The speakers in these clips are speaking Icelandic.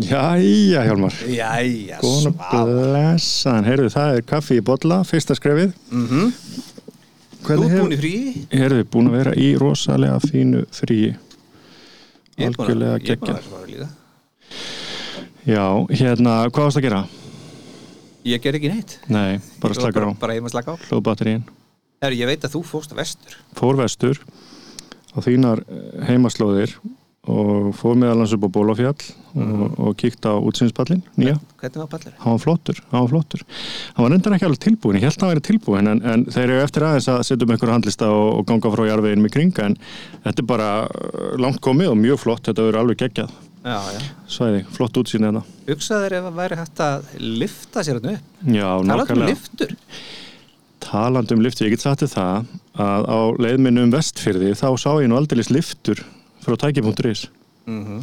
Jæja, Hjálmar. Jæja, Góðan og blessaðan. Heyrðu, það er kaffi í bolla, fyrsta skrefið. Mhm. Þú ert búin í fríi? Heyrðu, búin að vera í rosalega fínu. Ég er að- Algjörlega ég er að líka. Já, hérna, hvað varst að gera? Ég ger ekki neitt. Nei, bara Ég slakar á. Bara, heima að slaka á. Hlóðbatterín. Herru, ég veit að þú fórst vestur. Fór vestur á þínar eh, heimaslóðir og fór meðalans upp á Bólafjall og, og kíkt á útsynspallin, nýja. Hvernig var pallir? hann var flottur, hann var flottur hann var reyndar ekki alveg tilbúin, ég held að hann væri tilbúin en, en þeir eru eftir aðeins að setja um einhverja handlista og, og ganga frá jarfiðin með kringa en þetta er bara uh, langt komið og mjög flott þetta verður alveg geggjað Já, já. svæði, flott útsýn þetta Hugsaður ef að væri hægt að lifta sér hérna upp. já, um nákvæmlega, liftur. talandi um liftur ég get sagt þér það að á leiðminu um vestfyrði þá sá ég nú aldeilis liftur frá tæki.is Mm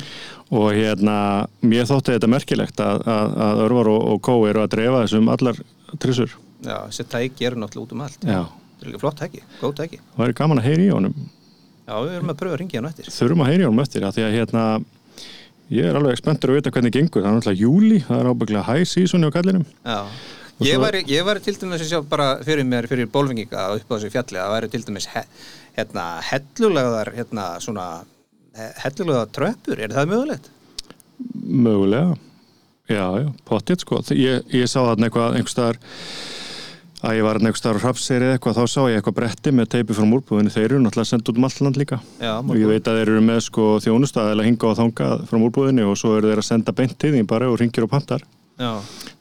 og hérna, mér þótti þetta merkilegt að, að, að Örvar og, og Kó eru að dreifa þessum allar trissur Já, þessi tæki eru náttúrulega út um allt. já, Það er líka flott tæki, góð tæki. það væri gaman að heyri í honum Já, við erum að pröfa að ringja hann eftir. þurfum að heyri honum eftir að því að hérna ég er alveg spenntur að vita hvernig gengur það er náttúrulega júli, það er ábygglega high season á kallinum Já. Og Ég væri, ég væri til dæmis að sjá bara fyrir mér, fyrir bólfinginga upp á þessu fjalli, það væri til dæmis he, hérna, hellulegðar, hérna, svona, he- hellulegðar tröppur, er það mögulegt? mögulega. Já, já, potið sko. Ég, ég sá þarna eitthvað einhver staðar að ég var þarna einhver staðar á hrafseri eitthvað þá sá ég eitthvað bretti með teipi frá múrbúðinu þeir eru náttúrulega sendt út um allt land líka. Já, og ég veit að þeir eru með sko þjónustað eða hinga og þanga frá múrbúðinu og svo eru þeir að senda beint til því bara og ringir og pantar. Já,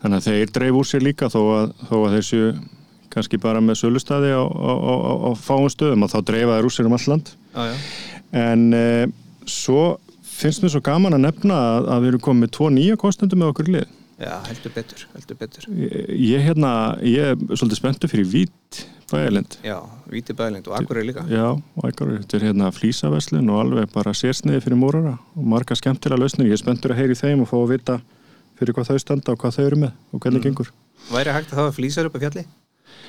þannig að þeir dreif úr sér líka þó að, þó að þeir séu kannski bara með sölustadi á, á, á, á, á fáum stöðum og þá dreifa þeir úr sér um all land. Já, já. en e, svo finnst mér svo gaman að nefna að, að við erum komið með tvo nýja kostendur með okkur lið Já, heldur betur, heldur betur. ég, ég hérna, ég er svolítið spenntur fyrir vít bæjarlind Já, Víti Bælind og Akureyri líka. Já, og ekkur, þetta er hérna flýsaveslun og alveg bara sérsniði fyrir múrara og marga skemmtilega lausnir, ég er spenntur að heyri þeim og fá að vita fyrir hvað þau standa og hvað þau eru með og hvernig gengur Væri hægt að hafa flýsar upp á fjalli?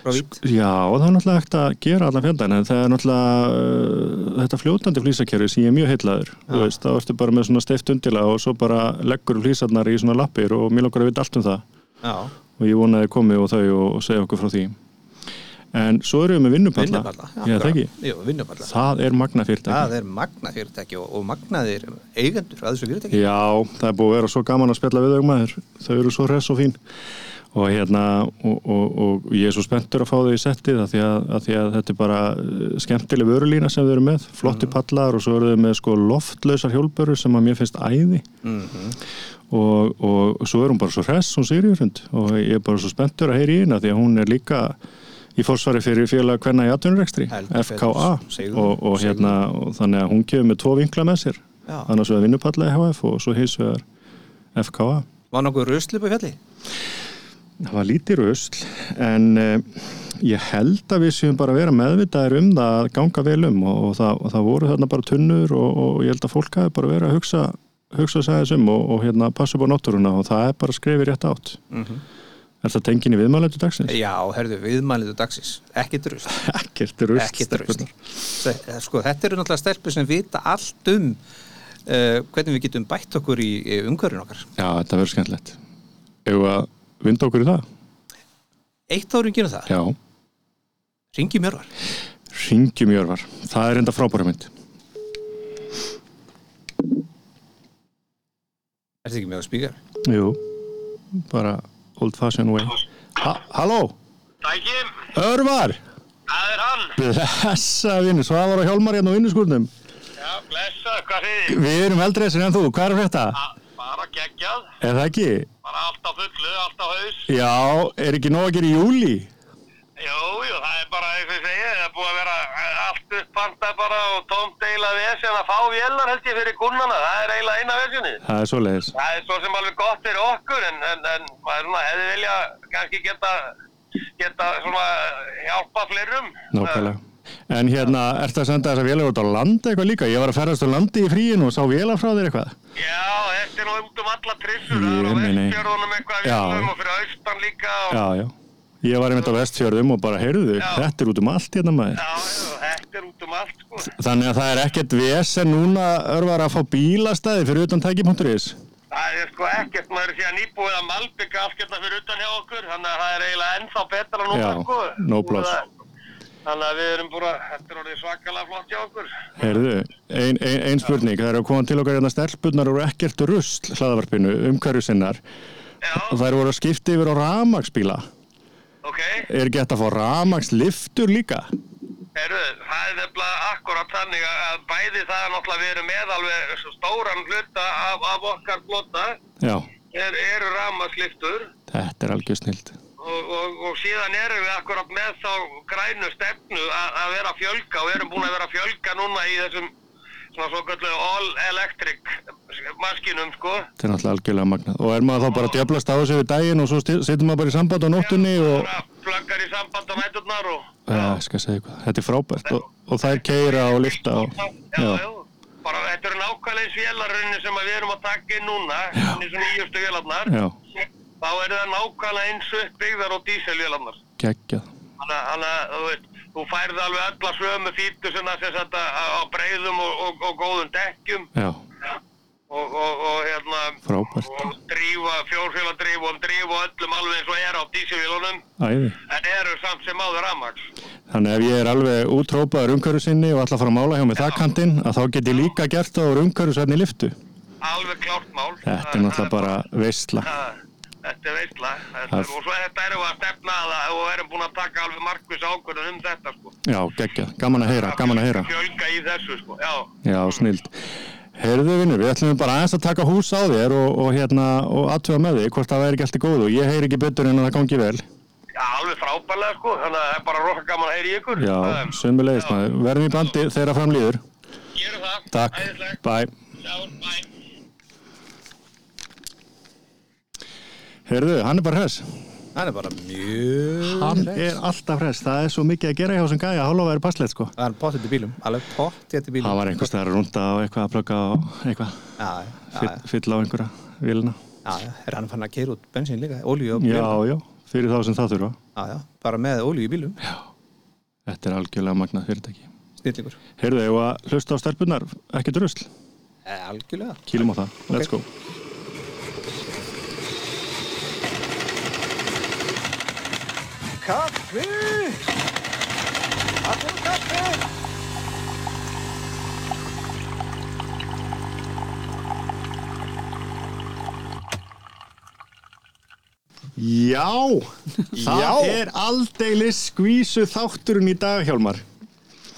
Vít? Já, það er náttúrulega hægt að gera allan fjandan en það er náttúrulega uh, þetta fljótandi flýsakerfi sem ég er mjög heitlaður þú veist, þá ertu bara með svona steift undila og svo bara leggur flýsarnar í svona lappir og mér langar að vita allt um það. Já, og ég vonaði komið og þau og, og segja okkur frá því. En svo erum við með vinnupalla. Það er magna fyrirtæki. Það er magna fyrirtæki og, og magnaðir eigendur að þessu fyrirtæki. Já, það er búið að vera svo gaman að spjalla við þau þau eru svo hress og fín og hérna og, og, og ég er svo spenntur að fá þau í settið að því að, að, því að þetta er bara eh, skemmtileg vörulína sem þau eru með flotti pallar og svo eru þau með sko loftlausar hjólbörur sem að mér finnst æði. Mm og, og svo er hún bara svo hress, hún Sigurjörund og ég er bara svo spenntur að heyri í hérna því að hún er líka í fórsvari fyrir félag hvenna í atvinnurekstri FKA og, hérna, og þannig að hún kemur með tvo vinkla með sér. Já. annars vegar vinnupalla HF og svo vegar FKA Var nokkuð það var lítið rusl en uh, ég held að við séum bara að vera meðvitaðir um það að ganga vel um og, og, það, og það voru þarna bara tunnur og, og ég held að fólk hafi bara verið að hugsa hugsa að segja þessum og, og hérna passa upp á náttúruna og það er bara skrifið rétt átt Mm er það tengin í viðmælendu dagsins? Já, herðu, viðmæliðu dagsins. Ekkert rusl. ekkert rusl. stelpurnar. Sko, þetta eru náttúrulega stelpur sem vita allt um uh, hvernig við getum bætt okkur í, í umhverfin okkar. já, þetta verður skemmtilegt ef að vinda okkur í það? Eitt árum gerum það. já, Ringi mjörvar. ringjum jörvar það er enda frábæra mynd Er þetta ekki með á spíkar? jú, bara old fashion way ha Halló, Tækim, Örvar það er hann. Blessa vinnu, Svavar og Hjálmar hérna á vinnuskurnum Já, blessa, hvað þið? Við erum eldri þessir en þú, hvað er þetta? Bara geggjað, Er það ekki? Bara allt á fullu, allt á haus. Já, er ekki nóg að gera í júli? Jú, jú, það er bara, og ég segi, það er búið að vera eh, allt uppfanta bara og tómt eiginlega vesen að fá vélar held ég fyrir kunnana. Það er eiginlega eina vesenið. Það er svoleiðis Það er svo sem alveg gott fyrir okkur en, en, en maður svona hefði vilja kannski geta, geta svona hjálpa fleirum. Nákvæmlega En hérna, ertu að senda þessa vélar út á landi eitthvað líka? Ég var að ferðast á landi í fríinu og sá vélar frá þér eitthvað Já, þetta er nú út um alla trissur. Það er á vestjörðunum eitthvað Já. og fyrir austan líka. Og, Já, já Ég var einmitt á vestfjörðum og bara, heyrðu, Já. þetta er út um allt hérna maður Já, já, þetta er út um allt, sko. Þannig að það er ekkert vesen núna örvar að fá bílastæði fyrir utan tæki.is Það er sko ekkert, maður er síðan nýbúið að malbygga allt hérna fyrir utan hjá okkur, þannig að það er eiginlega ennþá betra núna, Já, sko. no pláss. Þannig að við erum bara, þetta er orðið svakalega flott hjá okkur. Heyrðu, ein, ein, ein spurning, það er að koma til okkar hérna stelpunnar og ekkert rusl hlaðavarpinu, umhverju sinnar Já, það eru voru að skipta yfir á ramagsbíla. ok. Er gett að fá ramagsliftur líka? Heru, það er nefnilega akkurat þannig að að bæði það er náttúrulega við erum með alveg stóran hluta af, af okkar flota Já, er, eru ramasliftur þetta er algjör snild. Og, og, og síðan erum við akkurat með þá grænu stefnu að, vera að fjölga og erum búin að vera að fjölga núna í þessum svona svo kallu all electric maskinum sko. Þetta er náttúrulega algjörlega magnað. Og er maður þá bara að djöblast á þessu við daginn og svo situr maður bara í samband á nóttunni og... Pluggar í samband á nætturnar og... Já, ég skal segja eitthvað. Þetta er frábært og, og það er keira og lifta og... Já, já. Bara þetta eru nákvæmlega eins vélarunni sem við erum að taka inn núna, í svona nýjustu vélarnar. Já, Þá eru það nákvæmlega eins uppbyggðar og díselvélarnar. geggjað. Þannig að- þú veit, þú færði alveg alla sömu fítu sem þetta á breiðum og, og, og góðum dekkjum Já, og, og, og hérna frábært. og drífa, fjórféladríf og drífa öllum alveg eins og er á dísilvélunum Æði. en eru samt sem áður rafmaks. Þannig ef ég er alveg útrópaður umhverju sinni og ætla að fara að mála hjá mig þakkantinn að þá get ég líka gert úr umhverju særni liftu. Alveg klárt mál. Þetta er náttúrulega bara veistla. Það- Þetta er er- og svo þetta erum við að stefna að það og erum búin að taka alveg markvis ákvörðun um þetta sko. Já, geggjað. Gaman að heyra, gaman að heyra. Fjölga í þessu sko, já. Já, snild. Heyrðu vinnur, við ætlum bara aðeins að taka hús á þér og, og hérna, og aðtöfa með þig hvort það væri ekki allt í góðu. Ég heyri ekki betur en að það gangi vel. Já, alveg frábærlega sko, þannig að það er bara rosa gaman að heyra í ykkur. Já, sömulegist maður. Verðum í bandi þegar fram líður. Gerum það. Takk. Já. Heyrðu, hann er bara hress. Það er bara mjög Hann hress. er alltaf hress. Það er svo mikið að gera hjá sem gæja. Hálfa væri passlegt, sko. Það er pottet í bílum, alveg pottet í bílum Það var einhvers staðar að runda á eitthvað að plugga á eitthvað. Já, já, Fyll, já, fyll á einhverja vilina. já, já, er hann fann að keira út bensín líka, olíu og Já, bílum já, fyrir þá sem það þurfa. Já, já, bara með olíu í bílum, Þetta er algjörlega magnað fyrirtæki. snillingur Heyrðu, ef að hlusta á stelpunar, ekki drusl. Eh, Algjörlega Kýlum á það. Let's go. Kaffi! Allir kaffi! Já, það Já. er aldeilis skvísu þátturinn í dag, Hjálmar.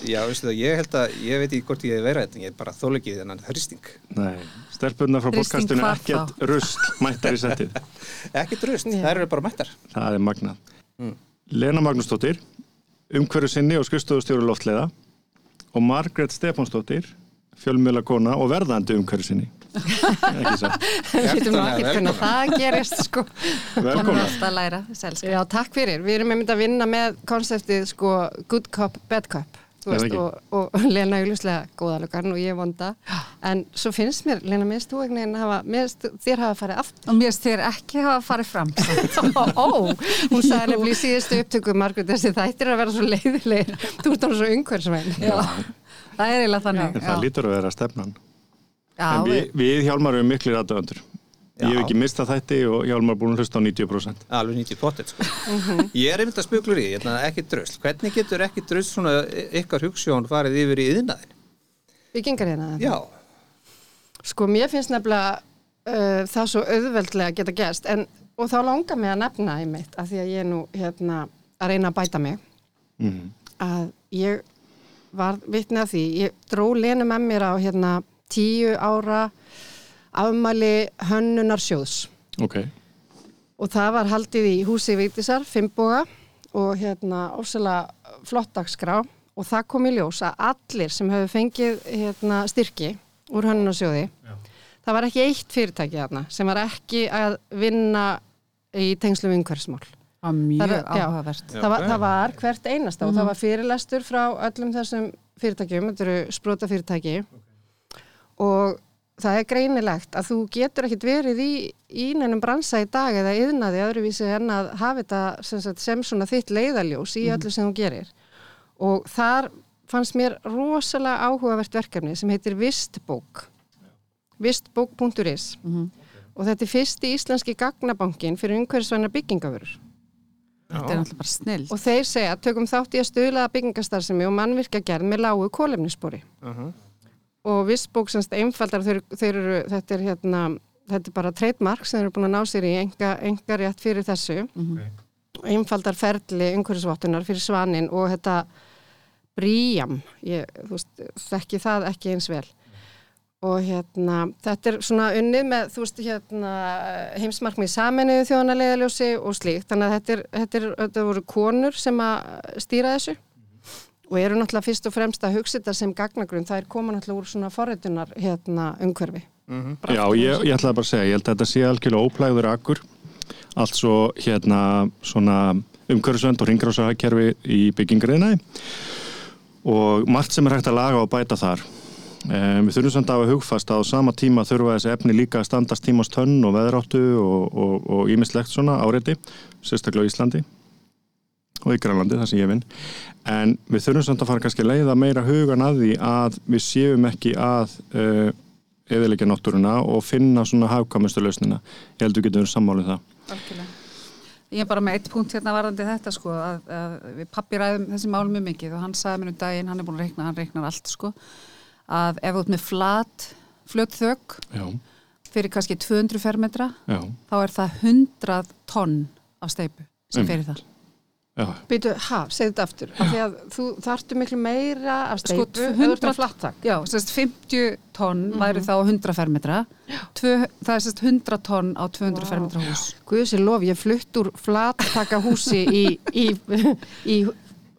Já, veistu það, ég held að, ég veit ekki hvort ég hef verið þetta, ég er bara þólegið þennan hristing. Nei, stelpunar frá Hristing podcastinu hvar ekkert rusl mættar í settið. Ekki drust, það eru bara mættar. Það er magnað. Lena Magnúsdóttir, umhverju sinni og skrifstofustjóru loftleiða og Margrét Stefánsdóttir, fjölmiðla kona og verðandi umhverju sinni. Ekki svo. Við Hjartanlega ekki hvernig það gerist sko. Velkomin. Alltaf að læra. Já, takk fyrir. Við erum einmitt að vinna með konseptið sko good cop, bad cop. Já, veist, og, og Lena augljóslega góðalugarn og ég vonda. En svo finnst mér, Lena, minnst þú einhvern veginn hafa, minnst þér hafa farið aftur. Og mér finnst þér ekki hafa farið fram. Ó, hún sagði nefnilega í síðustu upptöku Margrét þessi þættir að vera svo leiðilegir. Þú ert alveg svo umhverfisvæn. Já, það er eiginlega þannig. Það lítur að vera stefnan. Já, En við, við Hjálmar erum miklir aðdöðandur. Ég hef ekki mistað þætti og Hjálmar er búin að hlusta á 90%. Alveg 90 pottet, sko. Mhm. Ég er einmitt að spuglur í, hérna, ekki drust. Hvernig getur ekki drust svona ykkar hugssjón farið yfir í yðnaðin? byggingar hérna. Já, Sko, mér finnst nefnilega uh, það svo auðveldlega geta gerst en, og þá langar mig að nefna einmitt að því að ég er nú hérna að reyna að bæta mig Mm. að ég var vitni að því, ég dró Lenu með mér á hérna tíu ára afmæli hönnunar sjóðs Ok. og það var haldið í húsi Vigdísar, Fimmboga og hérna ósala flott dagskrá og það kom í ljós að allir sem hefur fengið hérna, styrki úr hönnunarsjóði það var ekki eitt fyrirtæki þarna sem var ekki að vinna í tengslum umhverfsmál. Það Það já. Já, Það var, ok. það var hvert einasta og það var fyrirlestur frá öllum þessum fyrirtækjum, þetta eru sprota fyrirtæki og það er greinilegt að þú getur ekkit verið í ínænum bransa í dag eða yðnaði öðruvísi en að hafa þetta sem, sagt, sem svona þitt leiðaljós í öllu sem þú gerir. Og þar fannst mér rosalega áhugavert verkefni sem heitir Vistbók. Vistbók.is og þetta er fyrsti íslenski gagnabankin fyrir umhverfisvæna byggingavörur Þetta er náttúrulega bara snill. og þeir segja tökum þátt í að stuðlaða byggingastarfsemi og mannvirkja gerð með lágu kólefnisspori og vissbók semst einfaldar þeir, þeir eru, þetta er hérna þetta er bara trademark sem þeir eru búin að ná sér í enga, enga rétt fyrir þessu. Einfaldar ferli umhverfisvottunar fyrir svanin og þetta bríjam ég, þú veist, þekki það ekki eins vel. Og hérna þetta er svona unnið með þú veist hérna heimsmarkmið saminuðu þjóðanarleðaljósi og slíkt. Þannig að þetta, er, þetta, er, þetta voru konur sem að stýra þessu og eru náttúrulega fyrst og fremst að hugsa þetta sem gagnagrunn, það er koma náttúrulega úr svona forritunar hérna umhverfi. Já, ég, ég ætlaði bara að segja, ég held að þetta sé algjörlega óplæður akkur, allt svo hérna svona umhverfisvend og ringrásahækkerfi í byggingriðinæði og margt sem er hægt að laga og bæta þar. Um, við þurfum samt að hafa hugfast að á sama tíma þurfa þessi efni líka að standast tímast tönn og veðráttu og ímislegt svona áreiti, sérstaklega á Íslandi og í Grænlandi, það sem ég vinn. En við þurfum samt að fara kannski að leiða meira hugan að því að við séum ekki að uh, eðilegja náttúruna og finna svona hafkvæmustu lausnina. Ég held að við getum verið sammálið það. Algjörlega. Ég er bara með eitt punkt hérna varðandi þetta sko að, að við pappi ræðum þessi mál mjög mikið og hann sagði mér um daginn, hann er búin að reikna, hann reiknar allt sko að ef þú ert með flat, flött þögg fyrir kannski 200 fermetra já, þá er það 100 tonn af steipu sem fyrir það. Byrju, ha, segðu þetta aftur. Af því að þú þarftu miklu meira af Sko, steipu ert 100 með flattak Já, sérst 50 tonn væri þá 100 fermetra, Tvö, það er sérst 100 tonn á 200 Vá. fermetra hús. Guðsi lof, ég flutt úr flattaka húsi í, í, í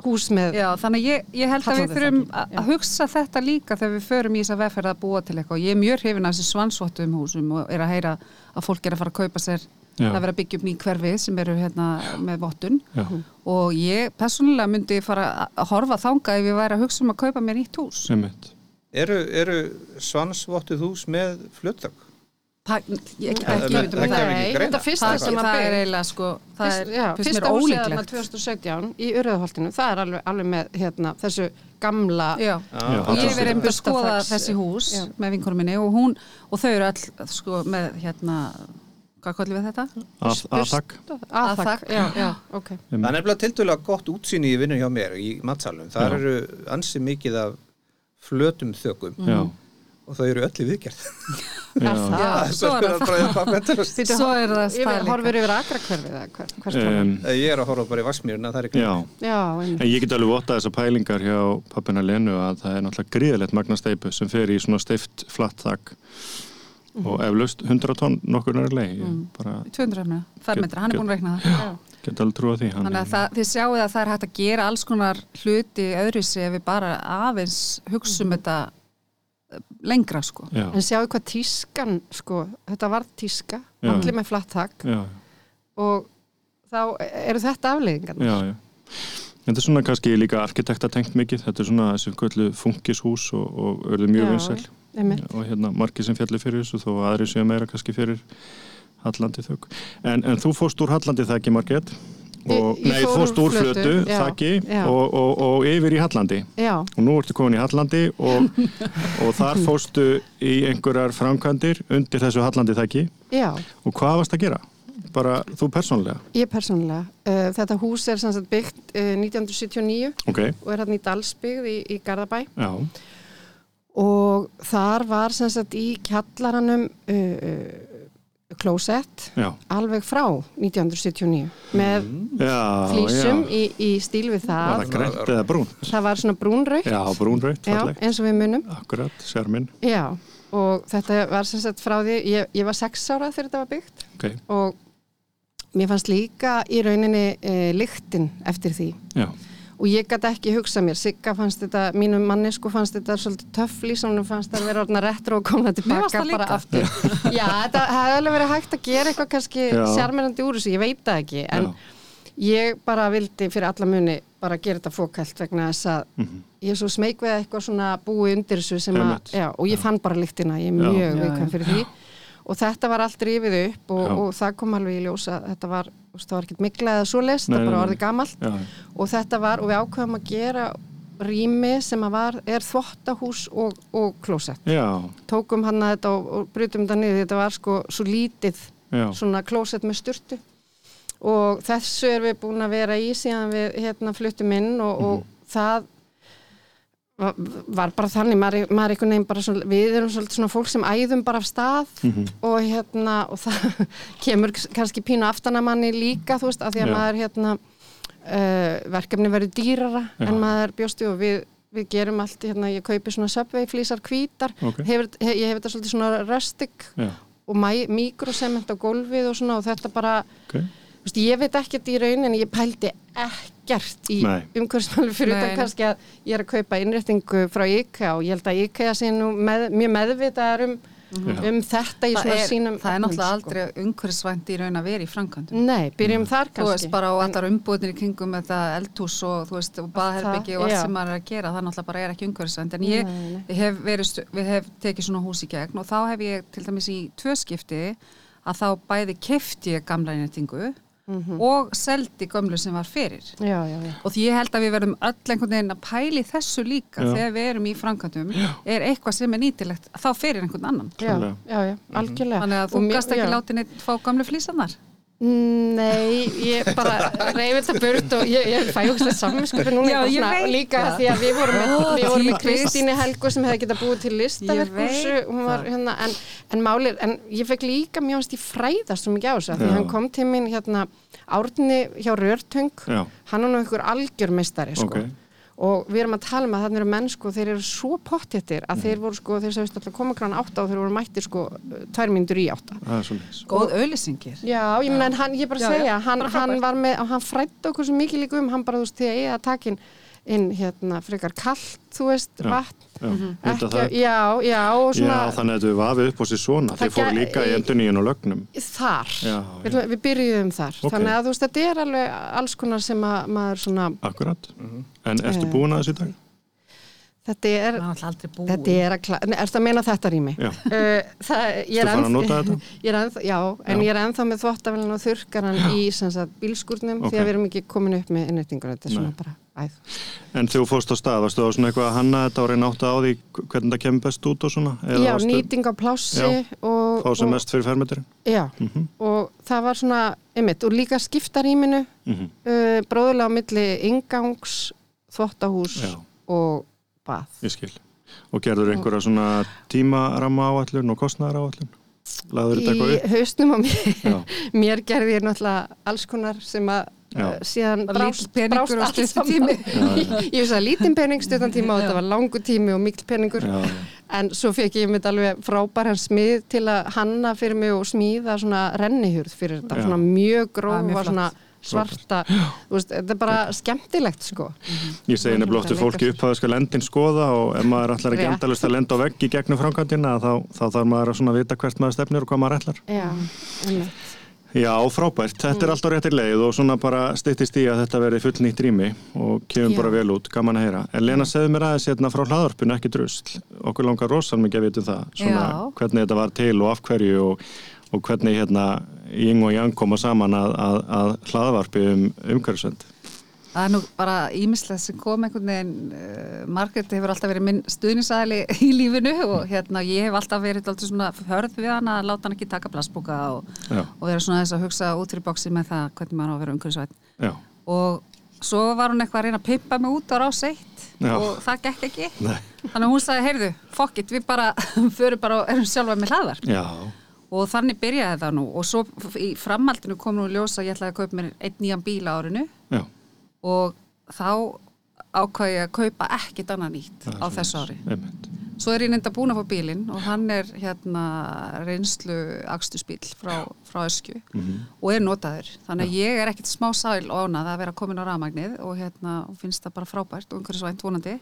hús með Já, þannig ég, ég held að við þurfum að hugsa þetta líka þegar við förum í þess að vegferð að búa til eitthvað. Og ég er mjög hrifin af þessi svansvottum húsum og er að heyra að fólk er að fara að kaupa sér. Það vera að byggja upp ný hverfi sem eru hérna með vottun Já. og ég persónulega myndi fara að horfa þangað ef ég væri að hugsa um að kaupa mér nýtt hús. Eru, eru svansvottuð hús með fluttak? það, ég get Það- um fyrsta sem að er sko er, mér fyrsta húsið þarna ólíklegt 2017 í Urðaholtinu, það er alveg, alveg með hérna, þessu gamla Já. Já, og ég er- einhver að skoða þessi hús Já. með vinkonum minni og hún og þau eru all sko með hérna hvað kallum við þetta? Að, aðtak. Aðþak. já, já, ok Það er nefnilega tildulega gott útsýni í vinnun hjá mér í matsalum. Það Já. eru ansi mikið af flötum þökum Já. og það eru öll í viðgerð. Já. Já, svo er það Svo er það horfir yfir agrakverfið eða hver, hvers um, Ég er að horfa bara í Vassmýruna, það er ekki. já. Já, einmitt. En ég get alveg vottað þessar pælingar hjá pappina Lenu að það er náttúrulega gríðalegt magnasteipu sem fer í svona steift flatt þak og eflaust 100 tonn nokkur nærlega. Ég bara 200 fermetra, hann er búin að reikna það get alveg trúa því. Hann Þannig að það, þið sjáu að það er hægt að gera alls konar hluti öðruvísi ef við bara aðeins hugsum þetta eh, lengra sko. Já, En sjáu hvað tískan, sko, þetta var tíska, Já. allir með flattak já, og þá eru þetta afleiðingarna. já, já. Þetta er svona kannski líka arkitekta tengt mikið. Þetta er svona þessi kvöldu funkishús og, og örðu mjög vinsæl. Og hérna margir sem fjallir fyrir þessu þó að aðri séu meira kannski fyrir Hallandi þögg. En, en þú fórst úr Hallandi þakki Margrét og, Ég- ég nei, fór fórst úr flötu, Flötu, já, þakki já. og, og, og yfir í Hallandi Já, og nú ertu komin í Hallandi og, og þar fórstu í einhverjar framkvæmdir undir þessu Hallandi þakki og hvað varst að gera? Bara þú persónlega? ég persónulega. Uh, þetta hús er byggt uh, 1979 Ok, og er hann í Dalsbyggð í, í Garðabæ já, og þar var sem sagt í kjallaranum uh, uh, klósett já, alveg frá 1979 með já, flísum já. í, í stíl við Var það. það grænt eða brún? Það var svona já, falleg. eins og við munum. Akkurat, sérminn. Já, og þetta var sem sagt frá því, ég, ég var sex ára þegar þetta var byggt Ok, og mér fannst líka í rauninni e, lyktin eftir því já, og ég gæti ekki hugsa mér, Sigga fannst þetta, mínum manni sko fannst þetta svolítið töff lýsum, hún fannst það vera orðna retro og fannst tilbaka bara aftur. Já, þetta hefði alveg verið hægt að gera eitthvað kannski Já. sjarmerandi úr þessu, ég veit það ekki, en já, ég bara vildi fyrir alla muni bara gera þetta fókælt vegna þess að Mhm. ég er svo smeyk við eitthvað svona búi undir þessu sem að, já, og ég fann bara lyktina, ég er Já. mjög Já, viðkvæm já. fyrir því og þetta var allt rifið upp og, og það kom alveg í ljós að þetta var, það var ekkert mikla eða svo Nei, það bara orðið gamalt. Og þetta var, og við ákveðum að gera rými sem að var, er þvottahús og, og klósett. Já, Tókum hann að þetta og, og brutum þetta niður, þetta var sko svo lítið já, svona klósett með sturtu. Og þessu er við búin að vera í síðan við hérna fluttum inn og, og það var, bara þannig, maður, maður er einhvern veginn bara svona, við erum svolítið svona fólk sem æðum bara af stað og hérna og það kemur kannski pínu aftanamanni líka þú veist, af því að Já. maður hérna uh, verkefni verður dýrara Já. en maður bjóstu og við við gerum allt, hérna, ég kaupi svona subway flýsar hvítar, Ok. hefur, hef, ég hef þetta svolítið svona rustic já, og mikrosement á gólfið og svona og þetta bara, ok. Veist, ég veit ekkert í raun en ég pældi ekkert í Nei. umhverfsmáli fyrir nei. kannski að ég er að kaupa innréttingu frá IKEA og ég held að IKEA sé nú með, mjög meðvitaðar um, um þetta í það svona er, sínum það er náttúrulega efnum, aldrei umhverfisvænt í raun að vera í framkvæmdum Nei, byrjum þar þú veist kannski bara og allar umbúðnir í kringum með það eldhús og þú veist og baðherbyggi og allt já. sem maður er að gera það náttúrulega bara er ekki umhverfisvænt en ég, Nei, nei. ég hef verið, við hef tekið svona hús í gegn og þá hef ég til dæmis í tvö skipti að þá bæði kefti ég gamla innrætingu Mhm. og seldi gömlu sem var fyrir Já, já, já. og því ég held að við verðum öll einhvern veginn að pæli þessu líka Já. þegar við erum í framkvæmdum er eitthvað sem er nýtilegt þá fyrir einhvern annan Já, Klárlega. já, já, algjörlega. þannig að þú mér- gast ekki látið neitt fá gamlu flýsanar Nei, ég bara reyfi þetta burt og ég, ég fæ okkur samvinskupi núna Já, svona, líka það. því að við vorum með, Ó, við vorum með. Kristíni Helgu sem hefði getað búið til listaverkursu hérna, en, en málir, en ég fekk líka mjög hans í fræðast svo mikið á þessu, af því hann kom til mín hérna árni hjá Rörtöng Já. hann er nú einhver algjörmistari sko. Ok. Og við erum að tala um að þannig eru menn sko, þeir eru svo pottjættir að þeir voru sko, þeir sagðist alltaf koma grann átta og þeir voru mættir sko tvær myndur í átta. Svolítið. góð auðlýsingir Já, ég meina, en hann, ég bara Já, segja, já, hann, bara hann var með, og hann frætti okkur svo mikið líka um, hann bara, þú veist, því að ég að takin inn, hérna, frekar kallt, þú veist, Já, vatn, Já, ekki, það. já, já, og svona, Já, þannig að þau vafið upp á sér svona. Það Þeir fóru líka í enduníun og lögnum. þar, Já, við, já. við byrjuðum þar, Ok. þannig að þú veist, þetta er alveg alls konar sem að maður svona, Akkurat. En ertu Eh, búin að þessu dag? þetta er, þetta er að, Nei, ertu að meina þetta rými? Já. Uh, það, ég er er ennþá, já, en Já. ég er ennþá með þvottavélina og þurrkaran í sem sagt, bílskúrnum Ok. því að við erum ekki komin upp með innrættingur, þetta er svona bara æð. En þú fórst á stað, varstu á svona eitthvað að hanna þetta og reyna átt á því hvernig það kemur best út og svona? Eða Já, varstu nýting á plássi Já. og, Fá sem mest fyrir fermetirinn? já, Mhm. og það var svona, einmitt, og líka skipta rýminu, Mhm. uh, bróðulega á milli ingangs, þvottahús Já. og bað. Ég skil. Og gerður einhverja svona tímaramma áallun og kostnæðar áallun? Laður þetta eitthvað Í upp? hausnum á mér, Já. mér gerði ég náttúrulega alls konar sem að Já. uh, síðan brást, peningur brást og allt stuttur saman. tími. ég veist að lítinn pening stuttan tíma og þetta var langu tími og mikil peningur Já, en svo fekk ég mitt alveg frábæran smið til að hanna fyrir mig og smíða svona rennihurð fyrir þetta, Já. svona mjög mjög og svona svarta veist, þetta er bara skemmtilegt sko Ég segi nefnilega ofta fólki upp að það skal lendin skoða og ef maður ætlar ekki endalust að lenda á vegg í gegnum framkvæmdina þá, þá þarf maður að vita hvert maður stefnir og hvað maður ætlar. já, einmitt. Já, frábært. Þetta Mm. er alltaf réttir leið og svona bara styttist í að þetta verði full nýtt rými og kemur Já. bara vel út, gaman að heyra. En Lena, segðu mér aðeins hérna frá hlaðarpinu, ekki drusl. Okkur langar rosan mikið að vita um það, svona Já. hvernig þetta var til og af hverju og, og hvernig hérna Ying og Yang koma saman að, að, að hlaðvarpi um umhverfisvend. Það er nú bara ímislegt sem kom einhvern veginn, uh, Margrét hefur alltaf verið minn stuðnisæli í lífinu og hérna ég hef alltaf verið alltaf svona hörð við hana að láta hann ekki taka plastbúka og, og vera svona þess að hugsa út fyrir bóksi með það hvernig maður á að vera umhverfisvætt. já, Og svo var hún eitthvað að reyna að pimpa mig út á rás eitt Já. og það gekk ekki. nei, Þannig að hún sagði, heyrðu, fuck it, við bara förum bara og erum sjálfa með hlaðar. Og þannig byrjaði það nú og svo í framhaldinu kom nú í ljós að ég ætlaði að kaupa mér einn nýjan bíl á árinu já. og þá ákvað ég að kaupa ekkit annað nýtt á þessu ári. einmitt. Svo er ég nefnd að búna að fá bílinn og hann er hérna reynslu akstusbíl frá, frá öskju Mhm. og er notaður. Þannig að ég er ekkit smá sæl og ánað að vera komin á rafmagnið og hérna og finnst það bara frábært og einhverju svænt vonandi.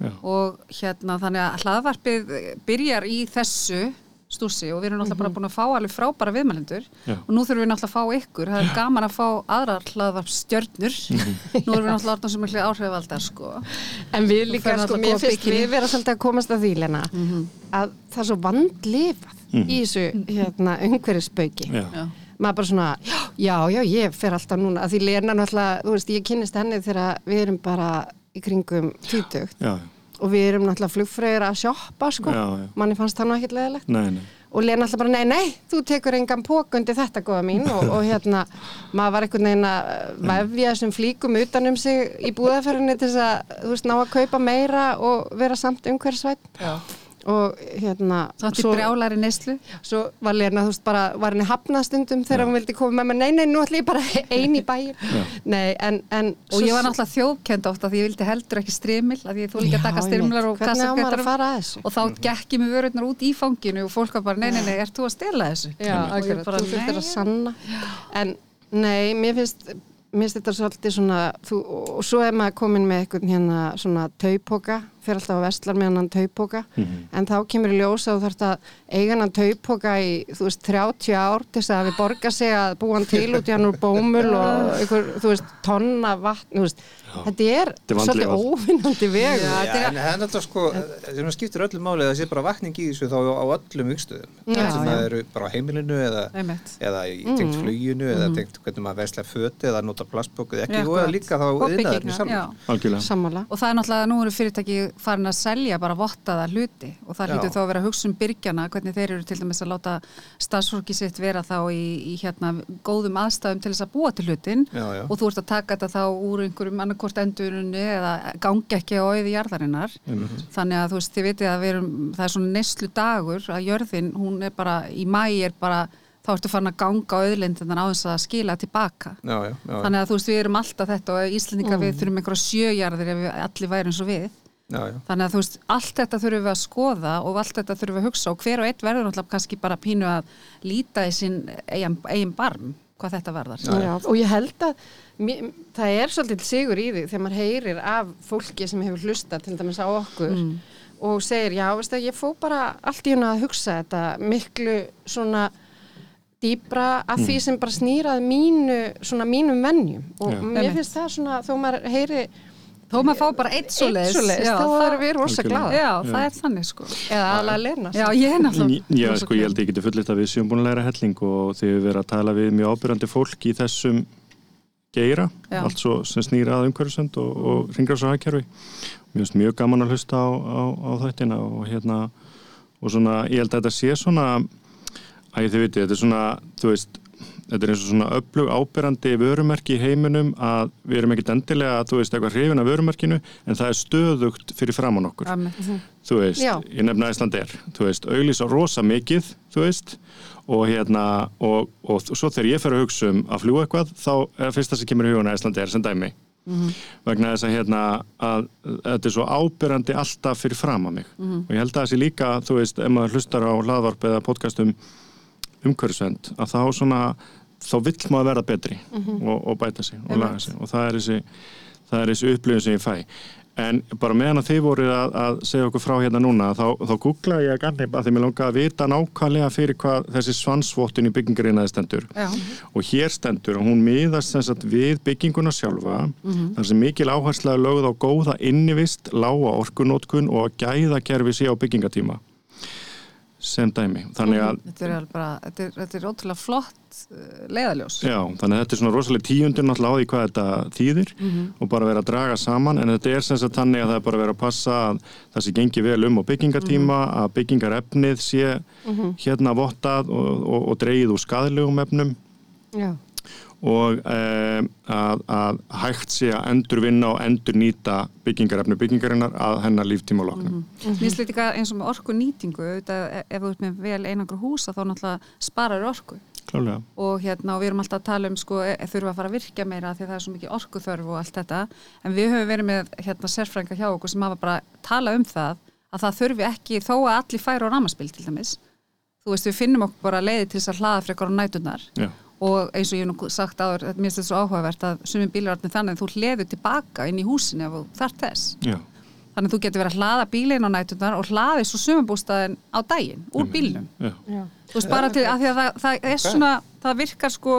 Já. Og hérna þannig að hlaðvarpið byrjar í þessu stússi og við erum náttúrulega bara búin að fá alveg frábæra viðmælendur Já. og nú þurfum við náttúrulega að fá ykkur. Það er gaman að fá aðrar hlaðvarpstjörnur nú erum við náttúrulega orðin sem miklu áhrifaldar sko. En við líka, sko, mér finnst við vera svolítið að komast að því Lena, að það er svo vandlifað í þessu hérna, umhverfisbauki Já. Já. maður bara svona, já, já, ég fer alltaf núna. Að því Lena náttúrulega, þú veist, ég kynnist henni þegar við erum bara í kringum tvítugt. Já, og við erum náttúrulega flugfreyður að sjoppa sko, já, já, manni fannst það nú ekkert leðilegt nei, nei, og Lena alltaf bara, nei, nei, þú tekur engan pók undir þetta góða mín. Og, og hérna maður var einhvern veginn að vefja þessum flíkum utanum sig í búðaferðinni til þess að, þú veist, ná að kaupa meira og vera samt umhverfsvætt og hérna Þá ætti brjálari neyslu. svo var Lena, þú veist, bara var henni hafnað stundum þegar hún vildi koma með mér, nei, nei, nú ætlum ég bara ein í bæin nei, en, en Og ég var náttúrulega þjóðkend ofta því ég vildi heldur ekki strimil, að ég þú líka að taka strimlar og þessu? Og þá gekk ég með vörurnar út í fanginu og fólk var bara, nei, nei, nei, ert þú að stela þessu? Já, og ég akkurat, bara, þú þurftir að sanna. En nei, mér finnst mér finnst þetta svolítið svona þú, og svo er maður komin með eitthvað hérna svona taupoka, fyrir alltaf að vestlar með hann taupoka, en þá kemur í ljós að þú þarfst að eiga hann taupoka í, þú veist, 30 ár til þess að við borga sig að búa hann til út í hann úr bómul og einhver, þú veist, tonna vatn, veist, þetta er Þetta svolítið óvinnandi þetta er- en það er alltaf sko, það skiptir öllu máli að það sé bara vakning í þessu þá á öllum vikstöðum. Það eru bara á heimilinu eða, eða í tengt fluginu eða tengt hvernig maður vesla föti eða nota plastbóku eða ekki Já, og líka þá Og sammála. Og það er náttúrulega, nú eru fyrirtæki farin að selja bara vottaða hluti og það hlýtur þá að vera hugsa um byrgjana, hvernig þeir eru til dæmis að láta starfsfólki sitt vera þá í, í hérna góðum aðstæðum til þess að búa til hlutin Já, já. og þú ert að taka þetta þá úr einhverjum annarkort endurunni eða gangi ekki á auði jarðarinnar. Þannig að þú veist, þið vitið að við erum, það er svona neslu dagur að jörðin, hún er bara, í mæ er bara, þá ertu farin að ganga á auðlindunar á þess að skila tilbaka. Já, já, já, Þannig að þú veist, við erum alltaf þetta og Íslendinga við þurfum einhverja sjöjarðir ef við allir væri eins og við. Já, já. Þannig að þú veist, allt þetta þurfum við að skoða og allt þetta þurfum við að hugsa og hver og eitt verður náttúrulega kannski bara pínu að líta í sinn eigin, eigin barm hvað þetta verðar. Já, og ég held að mér, það er svolítið sigur í því þegar maður heyrir af fólki sem hefur hlusta til dæmis á okkur og segir, já, veistu, ég fó bara allt í hún að hugsa þetta miklu svona dýbra að því sem bara snýrað mínu, svona mínum vennjum og Já. mér finnst það svona, þó maður heyri Þó maður fá bara eitt svoleiðis, Já, þá erum við rosa gláða Já, það er þannig sko. eða alveg að lena Já, ég er náttúrulega. Já, sko, ég held að ég geti fullitt að við séum búin að læra helling og þið hefur verið að tala við mjög ábyrjandi fólk í þessum geira, Já. allt svo sem snýra að umhverfisönd og, og ringrás og hagkerfi. Mér finnst mjög gaman að hlusta á, á, á þættina og hérna, og svona, ég held að þetta sé svona, að þið viti, þetta er svona, þú veist, þetta er eins og svona öflug ábyrjandi vörumerki í heiminum að við erum ekkit endilega, þú veist, eitthvað hrifin af vörumerkinu en það er stöðugt fyrir framann okkur. Einmitt. þú veist, Já. ég nefna Æsland er. Þú veist, auglýsa rosa mikið þú veist, og hérna og, og svo þegar ég fer að hugsa um að fljúa eitthvað, þá er fyrsta sem kemur í hugun Æsland er sem dæmi. Vegna þess að hérna að þetta er svo ábyrjandi alltaf fyrir fram að mig og ég held að það sé líka, þú veist, ef maður hlustar á hlaðvarp eða podcastum umhverfisvend, að þá svona þá vill maður verða betri og, og bæta sig og laga sig. Og það er þessi er þessi upplifin sem ég fæ. En bara meðan að þið voru að, að segja okkur frá hérna núna þá, þá googlaði ég að ganni að þið mér langaði að vita nákvæmlega fyrir hvað þessi svansvottun í byggingarinnaði stendur. Já. og hér stendur og hún miðast sem sagt við bygginguna sjálfa þar sem mikil áhersla er lögð á góða innivist, lága orkunótkun og að gæða kerfi sé á byggingatíma sem dæmi. Þannig að Þetta er, bara, þetta er, þetta er ótrúlega flott uh, leiðaljós. Já, þannig að þetta er svona rosalega tíundur náttúrulega á því hvað þetta þýðir og bara vera að draga saman. En þetta er sem sagt þannig að það er bara vera að passa að það sé gengi vel um á byggingatíma að byggingarefnið sé hérna vottað og, og, og dreigið úr skadlegum efnum. Já. Og um, að, að hægt sé að endurvinna og endurnýta byggingarefni byggingarinnar að hennar líftíma loknum. Mér finnst líka eins og með orku nýtingu, auðvitað, e- ef þú ert með vel einangur húsa þá náttúrulega sparar orku Klálega. og hérna og við erum alltaf að tala um sko, e- þurfa að fara að virka meira því að það er svo mikið orkuþörf og allt þetta en við höfum verið með hérna sérfrænga hjá okkur sem hafa bara tala um það að það þurfi ekki þó að allir færa á ramaspil til dæmis þú veist við finnum okkur bara leiði til þess að hlaða frekar á nætunar Já. Og eins og ég hef nú sagt áður, þetta mér finnst þetta svo áhugavert að sumum bílar orðin þannig að þú hleður tilbaka inn í húsinu ef þú þarf þess Já. þannig að þú getur verið að hlaða bílinn á nætunar og hlaði svo sumabústaðin á daginn úr bílnum Já. Já. þú veist bara til að því að það, það er svona það virkar sko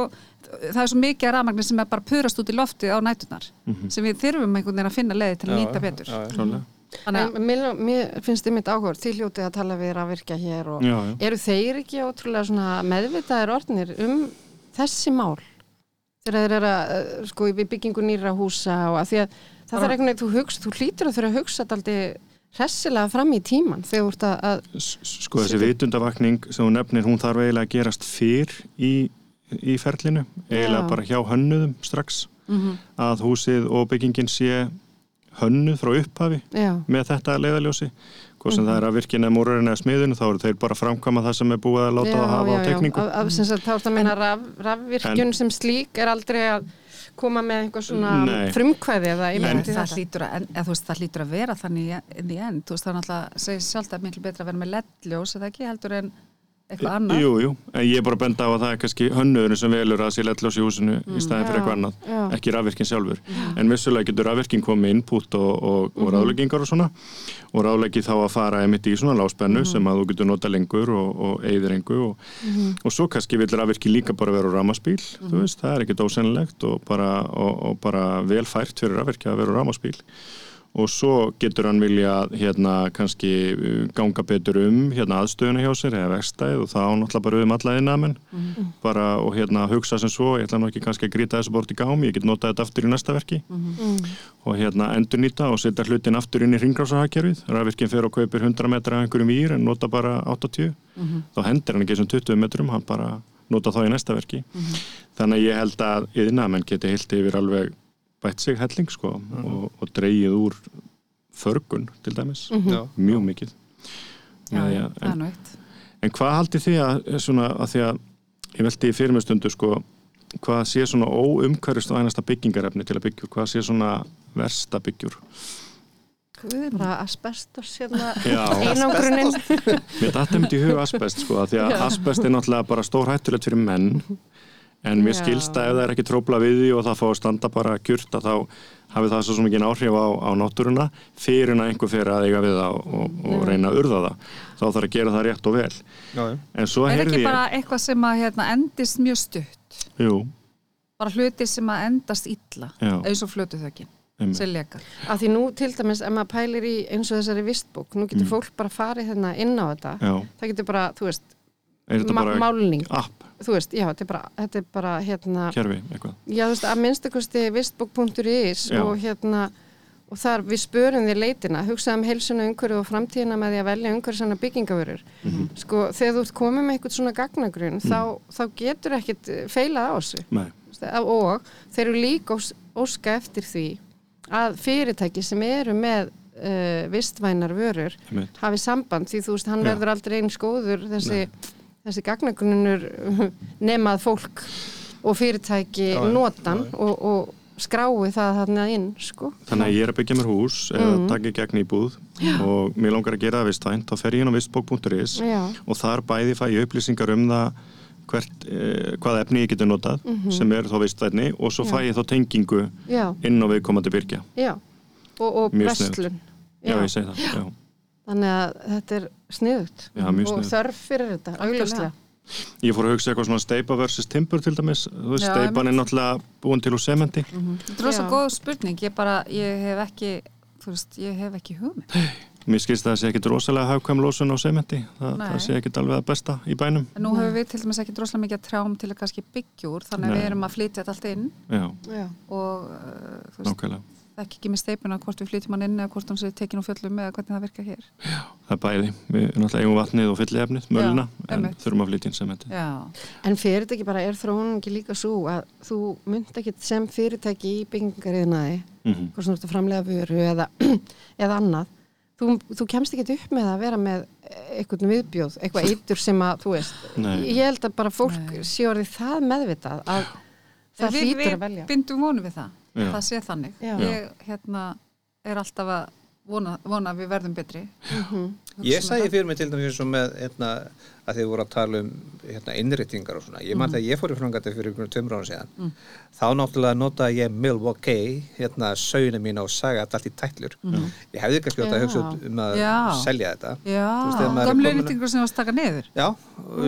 það er svo mikið af rafmagni sem er bara purast út í lofti á nætunar sem við þurfum einhvern veginn að finna leiði til að nýta betur já, já. Klálega. þannig að En mér, mér finnst þið mitt áhugur, þið hljótið að tala við að virka hér og Já, já. eru þeir ekki ótrúlega svona meðvitaðir orðnir um þessi mál? þegar þeir eru að, uh, sko, við byggingu nýra húsa og að því að það þarf einhvern veginn, þú, hugsa, þú hlýtur að þurfa að hugsa þetta aldrei hressilega fram í tíman þegar þú ert að, Sko þessi vitundavakning sem hún nefnir, hún þarf eiginlega að gerast fyrr í, í ferlinu, eiginlega Já. bara hjá hönnuðum strax, að húsið og byggingin sé hönnuð frá upphafi já, með þetta leiðaljósi hvort sem það er að virkin eða múrarinn eða smiðinu þá eru þeir bara að framkvæma það sem er búið að láta það hafa á teikningu Af- af- sem sagt, þá er það að minna raf, rafvirkjun sem slík er aldrei að koma með einhver svona Nei. frumkvæði eða En það þetta. hlýtur að, en, veist, það hlýtur að vera þannig í- inn í end, þú veist það er náttúrulega segir sjálf að miklu betra að vera með ledljós eða ekki heldur en eitthvað annað? Jú, jú, en ég er bara að benda á að það er kannski hönnuðurinn sem velur að sé lettljós í húsinu í staðin fyrir Já, eitthvað annað, já. ekki rafvirkin sjálfur. En vissulega getur rafvirkin komið input og, og, og ráðleggingar og svona. Og ráðleggi þá að fara einmitt í svona láspennu sem að þú getur nota lengur og, og eigðir engu og, og svo kannski vil rafvirkin líka bara vera á ramaspíl þú veist, það er ekkit ósennilegt og bara, og, og bara vel fært fyrir rafvirki að vera á ramaspíl og svo getur hann vilja hérna kannski uh, ganga betur um hérna aðstöðuna hjá sér eða vegstæð og þá náttúrulega bara um alla innamenn bara og hérna hugsa sem svo ég ætla nú ekki kannski að grýta þessu bort í gámi ég get notað þetta aftur í næsta verki. Og hérna endurnýta og setja hlutin aftur inn í ringrásahagkerfið rafvirkinn fer og kaupir 100 metra af einhverjum vír en nota bara 80 þá hendir hann ekki þessum 20 metrum hann bara nota þá í næsta verki. Þannig að ég held að yðnamenn geti heilt yfir alveg bætt sig helling sko og, og dreigið úr förgun til dæmis. Já. mjög mikið. Já, já, að- það er nú eitt. En hvað haldið þið að, svona, að því að ég veldi í fyrir mig stundu sko, hvað sé svona óumhverfist og einasta byggingarefni til að byggjur, hvað sé svona versta byggjur? Bara asbestos hérna. Já, einangrunin. Mér dætti myndi í hug asbest sko, því að asbest er náttúrulega bara stór hættulegt fyrir menn en mér Já. skilst að ef það er ekki trópla við því og það fá að standa bara kjurt að þá hafi það svo sem ekki áhrif á, á náttúruna fyrir að einhver fyrir að eiga við það og, og, reyna að urða það þá þarf að gera það rétt og vel. Já, en svo er heyrði ekki ég bara eitthvað sem að hérna, endist mjög stutt? Jú, bara hluti sem að endast illa Já. eins og einmitt. sem lekar að því nú til dæmis ef maður pælir í eins og þessari vistbók nú getur fólk bara farið hérna inn á þetta. Já, það getur bara, þú veist, er þetta ma- bara málning. app, þú veist, já, þetta er bara, þetta er bara hérna, kerfi, eitthvað. já, þú veist, að minnstakosti vistbók.is og hérna og þar við spörum því leitina. Hugsaðum um heilsuna umhverju og framtíðina með því að velja umhverju svona byggingavörur Mhm. sko, þegar þú ert komið með eitthvað svona gagnagrun þá, þá getur ekkit feilað á þessu. Nei, og þeir eru líka ós, óska eftir því að fyrirtæki sem eru með uh, vistvænar vörur einmitt. hafi samband því þú veist, hann Já. verður aldrei eins góður þessi, þessi gagnagrunnur nema að fólk og fyrirtæki Já, já. notan og, og skrái það þarna inn sko. Þannig að ég er að byggja mér hús eða Mhm. taka í gegn íbúð og mér langar að gera það vistvænt. Þá fer ég inn á vistbók.is Já. og þar bæði fæ ég upplýsingar um það hvert, eh, hvað efni ég getur notað sem er þá vistvætni og svo fæ ég þá tengingu já, inn á viðkomandi byrkja já. Og, og presslun Já, ég segi það. Já. Þannig að þetta er sniðugt Já, og þörf fyrir þetta, augljóslega. Ég fór að hugsa eitthvað svona steipa versus timbur til dæmis. Þú veist, Já, steipan er náttúrulega búin til úr sementi. Þetta er rosa Já. góð spurning. Ég bara, ég hef ekki þú veist, ég hef ekki hugmynd. Mér skilst að það sé ekkit rosalega hafkvæm lósun á sementi. Þa, Nei. það sé ekkit alveg að besta í bænum. En nú hefur við til dæmis ekki droslega mikið trjám til að kannski byggjúr, þannig að við erum að flytja þetta allt inn. Já, já, og uh, þú veist, nákvæmlega ekki ekki með steipuna hvort við flytjum hann inn eða hvort hann sé tekin úr fjöllum eða hvernig það virkar hér. Það er bæði, við náttúrulega eigum vatnið og fylli efnið, möluna, en þurfum að flytja inn sementi. Já, En fyrirtæki bara er þróun ekki líka svo að þú mynd ekki sem fyrirtæki í byggingariðnaði, Mm hvort sem þú ert að framlega vöru eða, eða annað, þú, þú kemst ekki upp með að vera með eitthvað viðbjóð, eitthvað eitur sem að, þú veist, Nei. ég held að bara fólk sé orðið það meðvitað að það við, hlýtur við að velja. bindum vonu við það Já. það sé þannig. Já. ég hérna, er alltaf að vona, vona að við verðum betri. Ég sagði fyrir mig til dæmis eins og með hérna, að þið voru að tala um hérna, innréttingar og svona. Ég man þegar ég fór í frangandi fyrir einhvern tveimur ára síðan. Þá náttúrulega notaði ég Milwaukee, hérna söguna mín og saga allt í tætlur. Ég hefði kannski átt að hugsa um að Já. selja þetta. Já, komin- innrýtingur sem var að taka niður Já,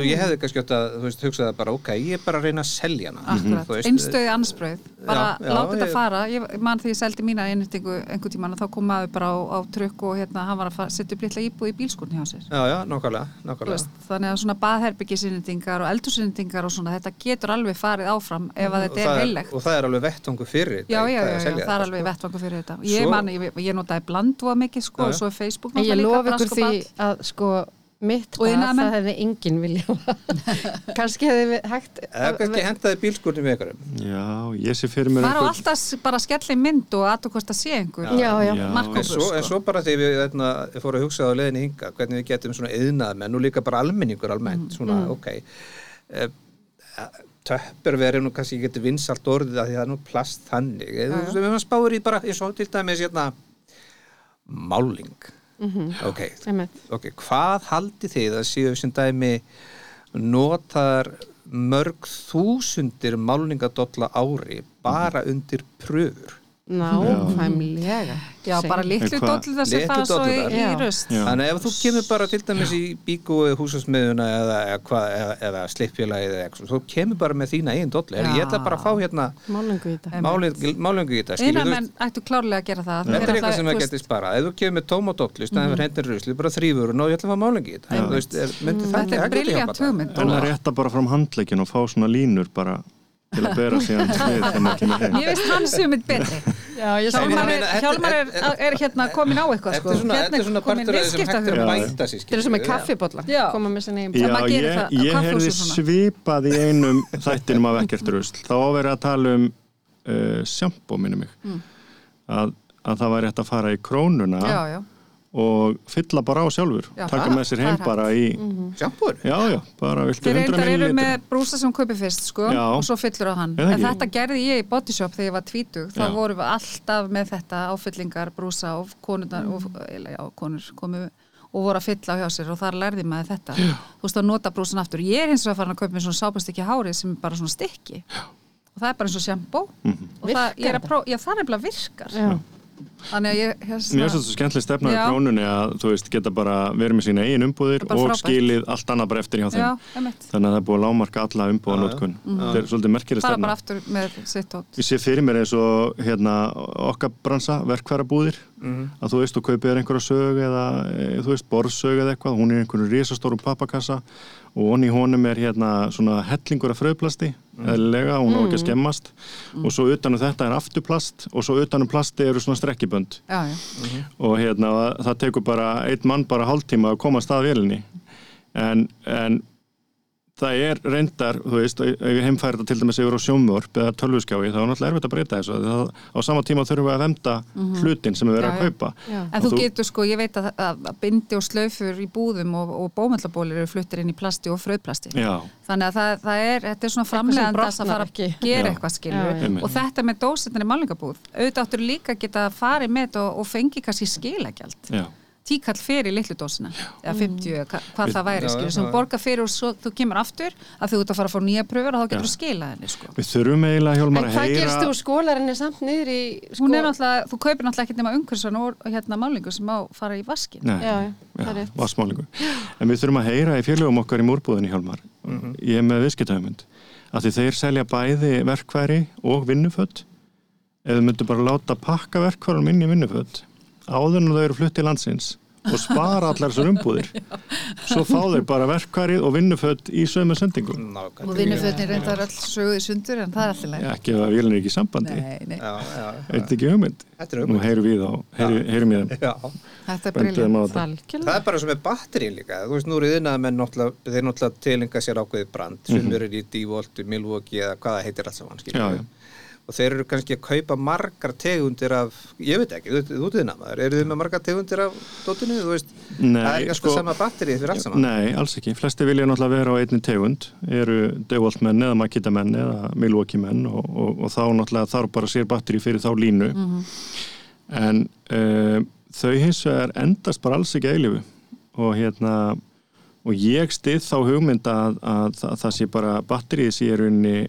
ég hefði kannski átt að veist, hugsa það bara, ok, ég er bara að reyna að selja hana. Akkurat, Þú veist, einstöði anspröð bara Já, já, láta þetta ég- fara ég man þegar ég seldi mína innrýtingu einhvern tíman þá kom maður bara á, á trukk og hérna hann var að setja upp litla íbúð í bílskotni hjá sér já, já, nákvæmlega, nákvæmlega. veist, þannig að svona baðherbyggisinningar og eldursinningar og svona þetta getur alveg farið áfram ef að þetta það er heillegt og það er alveg vettvangu fyrir þetta Já, já, já, að já, það er alveg sko. vettvangur fyrir þetta Ég, Svo- man, ég, ég notaði blandúa mikið sko, og svo er Facebook ég náttúrulega lof líka, ykkur brask og því ball. að sko mitt Og iðnaðarmenn. það hefði enginn vilja kannski hefði við hægt eða kannski hendaði bílskurnum við ykkurum Já, ég sé fyrir mér Fara á einhvern- alltaf bara að skella í mynd og að þú hvort að sé einhver. Já, já, Já. Markópur, en svo, en svo bara þegar við eitna, fórum að hugsa á leiðinni hinga hvernig við getum svona yðnaðmenn og líka bara almenningur almennt, svona, ok. Uh, töpperveri nú kannski getur vinsalt orðið að því það er nú plast þannig. Við spáir í bara, ég svo til dæmis hérna, máling ok, einmitt. ok, hvað haldi þið að séu sem dæmi notaðar mörg þúsundir málningadolla ári bara undir pröfur nákvæmlega Já, bara litlu þessi Litlu fara svo í, í röst. Þannig að ef þú kemur bara til dæmis í bíku eða húsasmiðuna eða, eða, hvað- eða, eða slippfélagið eða eitthvað, þú kemur bara með þína einn dollu. Já. Ég ætla bara að fá hérna málingu í þetta. Þú menn ættu klárlega að gera það. Þetta er eitthvað það- sem það getur sparað. Ef þú kemur með tómadollu, staðin fyrir hendur rusli, bara þrýfur. Og ná, ég ætla að fá málingi í þetta. Er, það Þetta er briljant það? hugmynd Svona til að bera síðan við þegar maður kemur heim. Ég veist hans hugmynd betri já, Hjálmar er, Hjálmar er, er hérna komin á eitthvað Þetta sko. er svona, hérna þetta er svona komin sér, Þetta er kaffibólla, Já. koma með sinni Já, maður gerir ég, ég svona. svipað í einum þættinum af ekkert rusl. Þá á verið að tala um uh, sjampó, minni mig. Að, að það væri hægt að fara í krónuna Mm. Já, já, og fylla bara á sjálfur. Já, Taka með sér heim bara í... Sjampur? Já, já, bara viltu Þeir 100 reyndar eru millilitra. með brúsa sem kaupi fyrst sko, Já. og svo fyllur á hann Eða en ekki? þetta gerði ég í bodyshop þegar ég var tvítug þá vorum við alltaf með þetta áfyllingar, brúsa og konurnar og, eiginlega, já, konur komu og voru að fylla á hjá sér og þar lærði maður þetta já. þú veist að nota brúsan aftur ég er hins vegar farin að kaupa mér svona sápastykki hári sem er bara svona stykki já. og það er bara eins og shampoo Mhm. og það, ég er að prófa, já það er bara virkar Já. Þannig að ég Mér finnst hérna, þetta svo skemmtileg stefna í Já. krónunni að þú veist geta bara verið með sína eigin umbúðir Það er og frábært. skilið allt annað bara eftir hjá þeim. já, Þannig að það er búið að lámarka alla umbúðanótkun. Þetta er svolítið merkileg fara stefna. bara aftur með sitt tótt Ég sé fyrir mér eins og hérna, okkar bransa, verkfærabúðir að þú veist, þú kaupir einhverja sög eða e, þú veist, borðsög eða eitthvað hún er í einhverju risastórum pappakassa og honni í honum er hérna svona hellingur af fröðplasti, eðlilega hún á ekki að skemmast. Og svo utanum þetta er afturplast og svo utanum plasti eru svona strekkibönd. Já, já, og hérna það- tekur bara einn mann bara hálftíma að koma að stað vélinni. En, en það er reyndar, þú veist, ef ég heimfæri þetta til dæmis yfir á sjómvörp eða tölvuskjái þá er náttúrulega erfitt að breyta þessu það, á sama tíma þurfum við að venda hlutin sem við verðum að kaupa Já. En Og þú getur sko, ég veit að, að, að bindi og slaufur í búðum og, og bómöllabólir eru fluttir inn í plasti og fröðplasti. Já, Þannig að það, það er, þetta er svona sem framlegandi að fara að ekki. gera Já. eitthvað skilur. Og þetta með dósendinni málingabúð, auðvitað áttur líka að geta farið með og, og fengi kannski skilagjald. Tíkall fyrir litlu dósina, eða 50, eða hva, hvað það væri skilur, sem borgar fyrir og svo þú kemur aftur að þú ert að fara að fá nýja pröfur og þá getur þú skilað henni sko. við þurfum eiginlega hjálmar En að hvað gerst heyra þú skólarinni samt niður í sko... Hún er náttúrulega, þú kaupir náttúrulega ekkert nema umhversan og hérna málingu sem á fara í vaskin. Nei, Já, já, já, rétt. vassmálingu En við þurfum að heyra í félögum okkar í múrbúðinni hjálmar. Ég er með viðskiptahumund að því þeir selja bæði verkværi og vinnuföld þau myndu bara láta pakka verkværum inn í vinnuföld áður en þau eru flutt til landsins og spara allar þessar umbúðir svo fá þau bara verkværi og vinnuföld í sömu sendingu. Og vinnufötnin reyndar öll söguði sundur en það er alltaf leið. ekki að vélun er ekki í sambandi. Nei, nei, Já, já, er þetta ekki hugmynd? Þetta er Nú heyrum við á, heyrum, heyrum við þeim. Já. þetta er á briljant. Það er bara sem er batterín líka, þú veist, nú eru þinn að menn náttúrulega, þeir náttúrulega tilinga sér ákveðið brand, sem eru í D-Volt, Milwaukee eða hvað það heitir allt saman, skiljum Já, við. Og þeir eru kannski að kaupa margar tegundir af, ég veit ekki, þú þú ert þinn að maður, eru þið með margar tegundir af dótinu, þú veist, Nei, það er ekki alltaf sko- sama batterið fyrir allt saman. Nei, alls ekki. Flesti vilja náttúrulega vera á einni tegund, eru Devolt menn eða Makita menn eða Milwaukee menn og, og, og þá náttúrulega þarf bara sér batteri fyrir þá línu. En uh, þau hins vegar endast bara alls ekki eilifu og hérna og ég stið þá hugmynd að, að, að það sé bara batterið sé í rauninni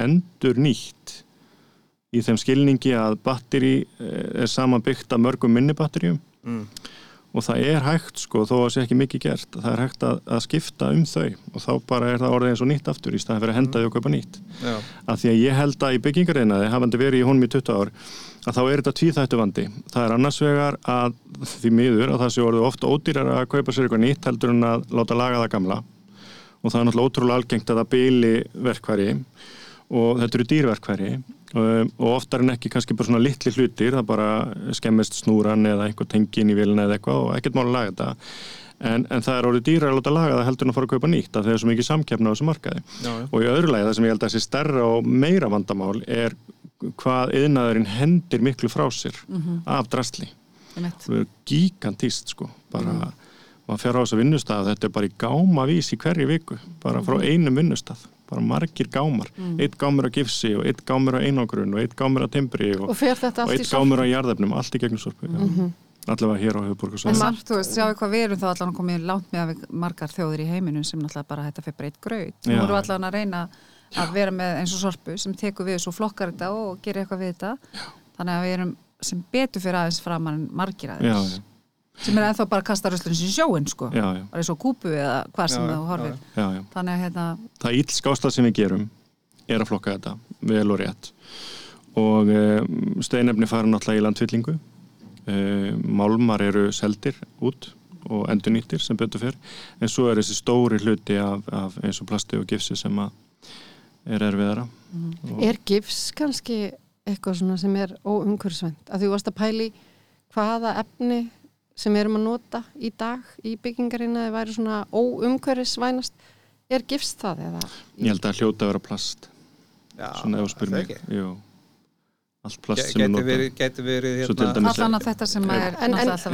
endur nýtt í þeim skilningi að batteri eh, er saman byggt af mörgum minni batterjum Mm. og það er hægt sko þó að sé ekki mikið gert það er hægt að, að skipta um þau. Og þá bara er það orðið eins og nýtt aftur í staðan fyrir að henda því og kaupa nýtt. Já. að því að ég held að í byggingarreinaði hafandi verið í honum í 20 ár að þá er þetta tvíþættu vandi það er annars vegar að því miður að það sé orðið ofta ódýrar að kaupa sér eitthvað nýtt heldur en að láta laga það gamla. Og það er náttúrulega ótrúlega algengt að það byli verkværi og þetta eru dýrverkværi og oftar en ekki kannski bara svona litli hlutir það bara skemmist snúran eða einhver tengin í vilna eða eitthvað og ekkert mál að laga þetta. En, en það er orðið dýrar að láta laga það heldur en að fara að kaupa nýtt af því það er svo mikið samkeppna á þessu markaði. Já, já. og í öðru lagi það sem ég held að þessi stærra og meira vandamál er hvað yðnaðurinn hendir miklu frá sér af drastli það er gigantíst sko bara, maður fer á þessu vinnustaf þetta er bara í gáma vís í hverju viku bara frá einum vinnustaf bara margir gámar, eitt gámur á gifsi og eitt gámur á einangrun og eitt gámur á timbri og, Og og eitt gámur á jarðefnum allt í gegnum sorpu mm allavega hér á En höfuborgarsvæðinu margt, þú veist, sjáu hvað við erum þá allan komið langt með að margar þjóðir í heiminum sem náttúrulega bara þetta fyrir breytt Já. erum við allan að reyna að vera með eins og sorpu sem tekur við svo flokkar þetta og gerir eitthvað við þetta. Þannig að við erum sem betur fyrir aðeins framan en margir já, aðeins. já, Sem er ennþá bara að kasta sín í sjóin, sko. já, já, Bara eins og kúpu eða hvað sem já, horfir. já, já. Þannig að hérna, það íllskásta sem við gerum er að flokka þetta vel og rétt og um, steinefni fara náttúrulega í landfyllingu um, málmar eru seldir út og endurnýttir sem betur fyrr en svo er þessi stóri hluti af, af eins og plasti og gifsi sem að er erfiðara og, Er gifs kannski eitthvað svona sem er óumhverfisvænt? Að því þú varst að pæli hvaða efni sem við erum að nota í dag í byggingarina eða væri svona óumhverfisvænast er gifs það eða? ég held að hljóta að vera plast Já, svona ef þú spyr það mig. Jú. allt plast sem er Gæti notað verið, gæti verið hérna, allan að þetta sem er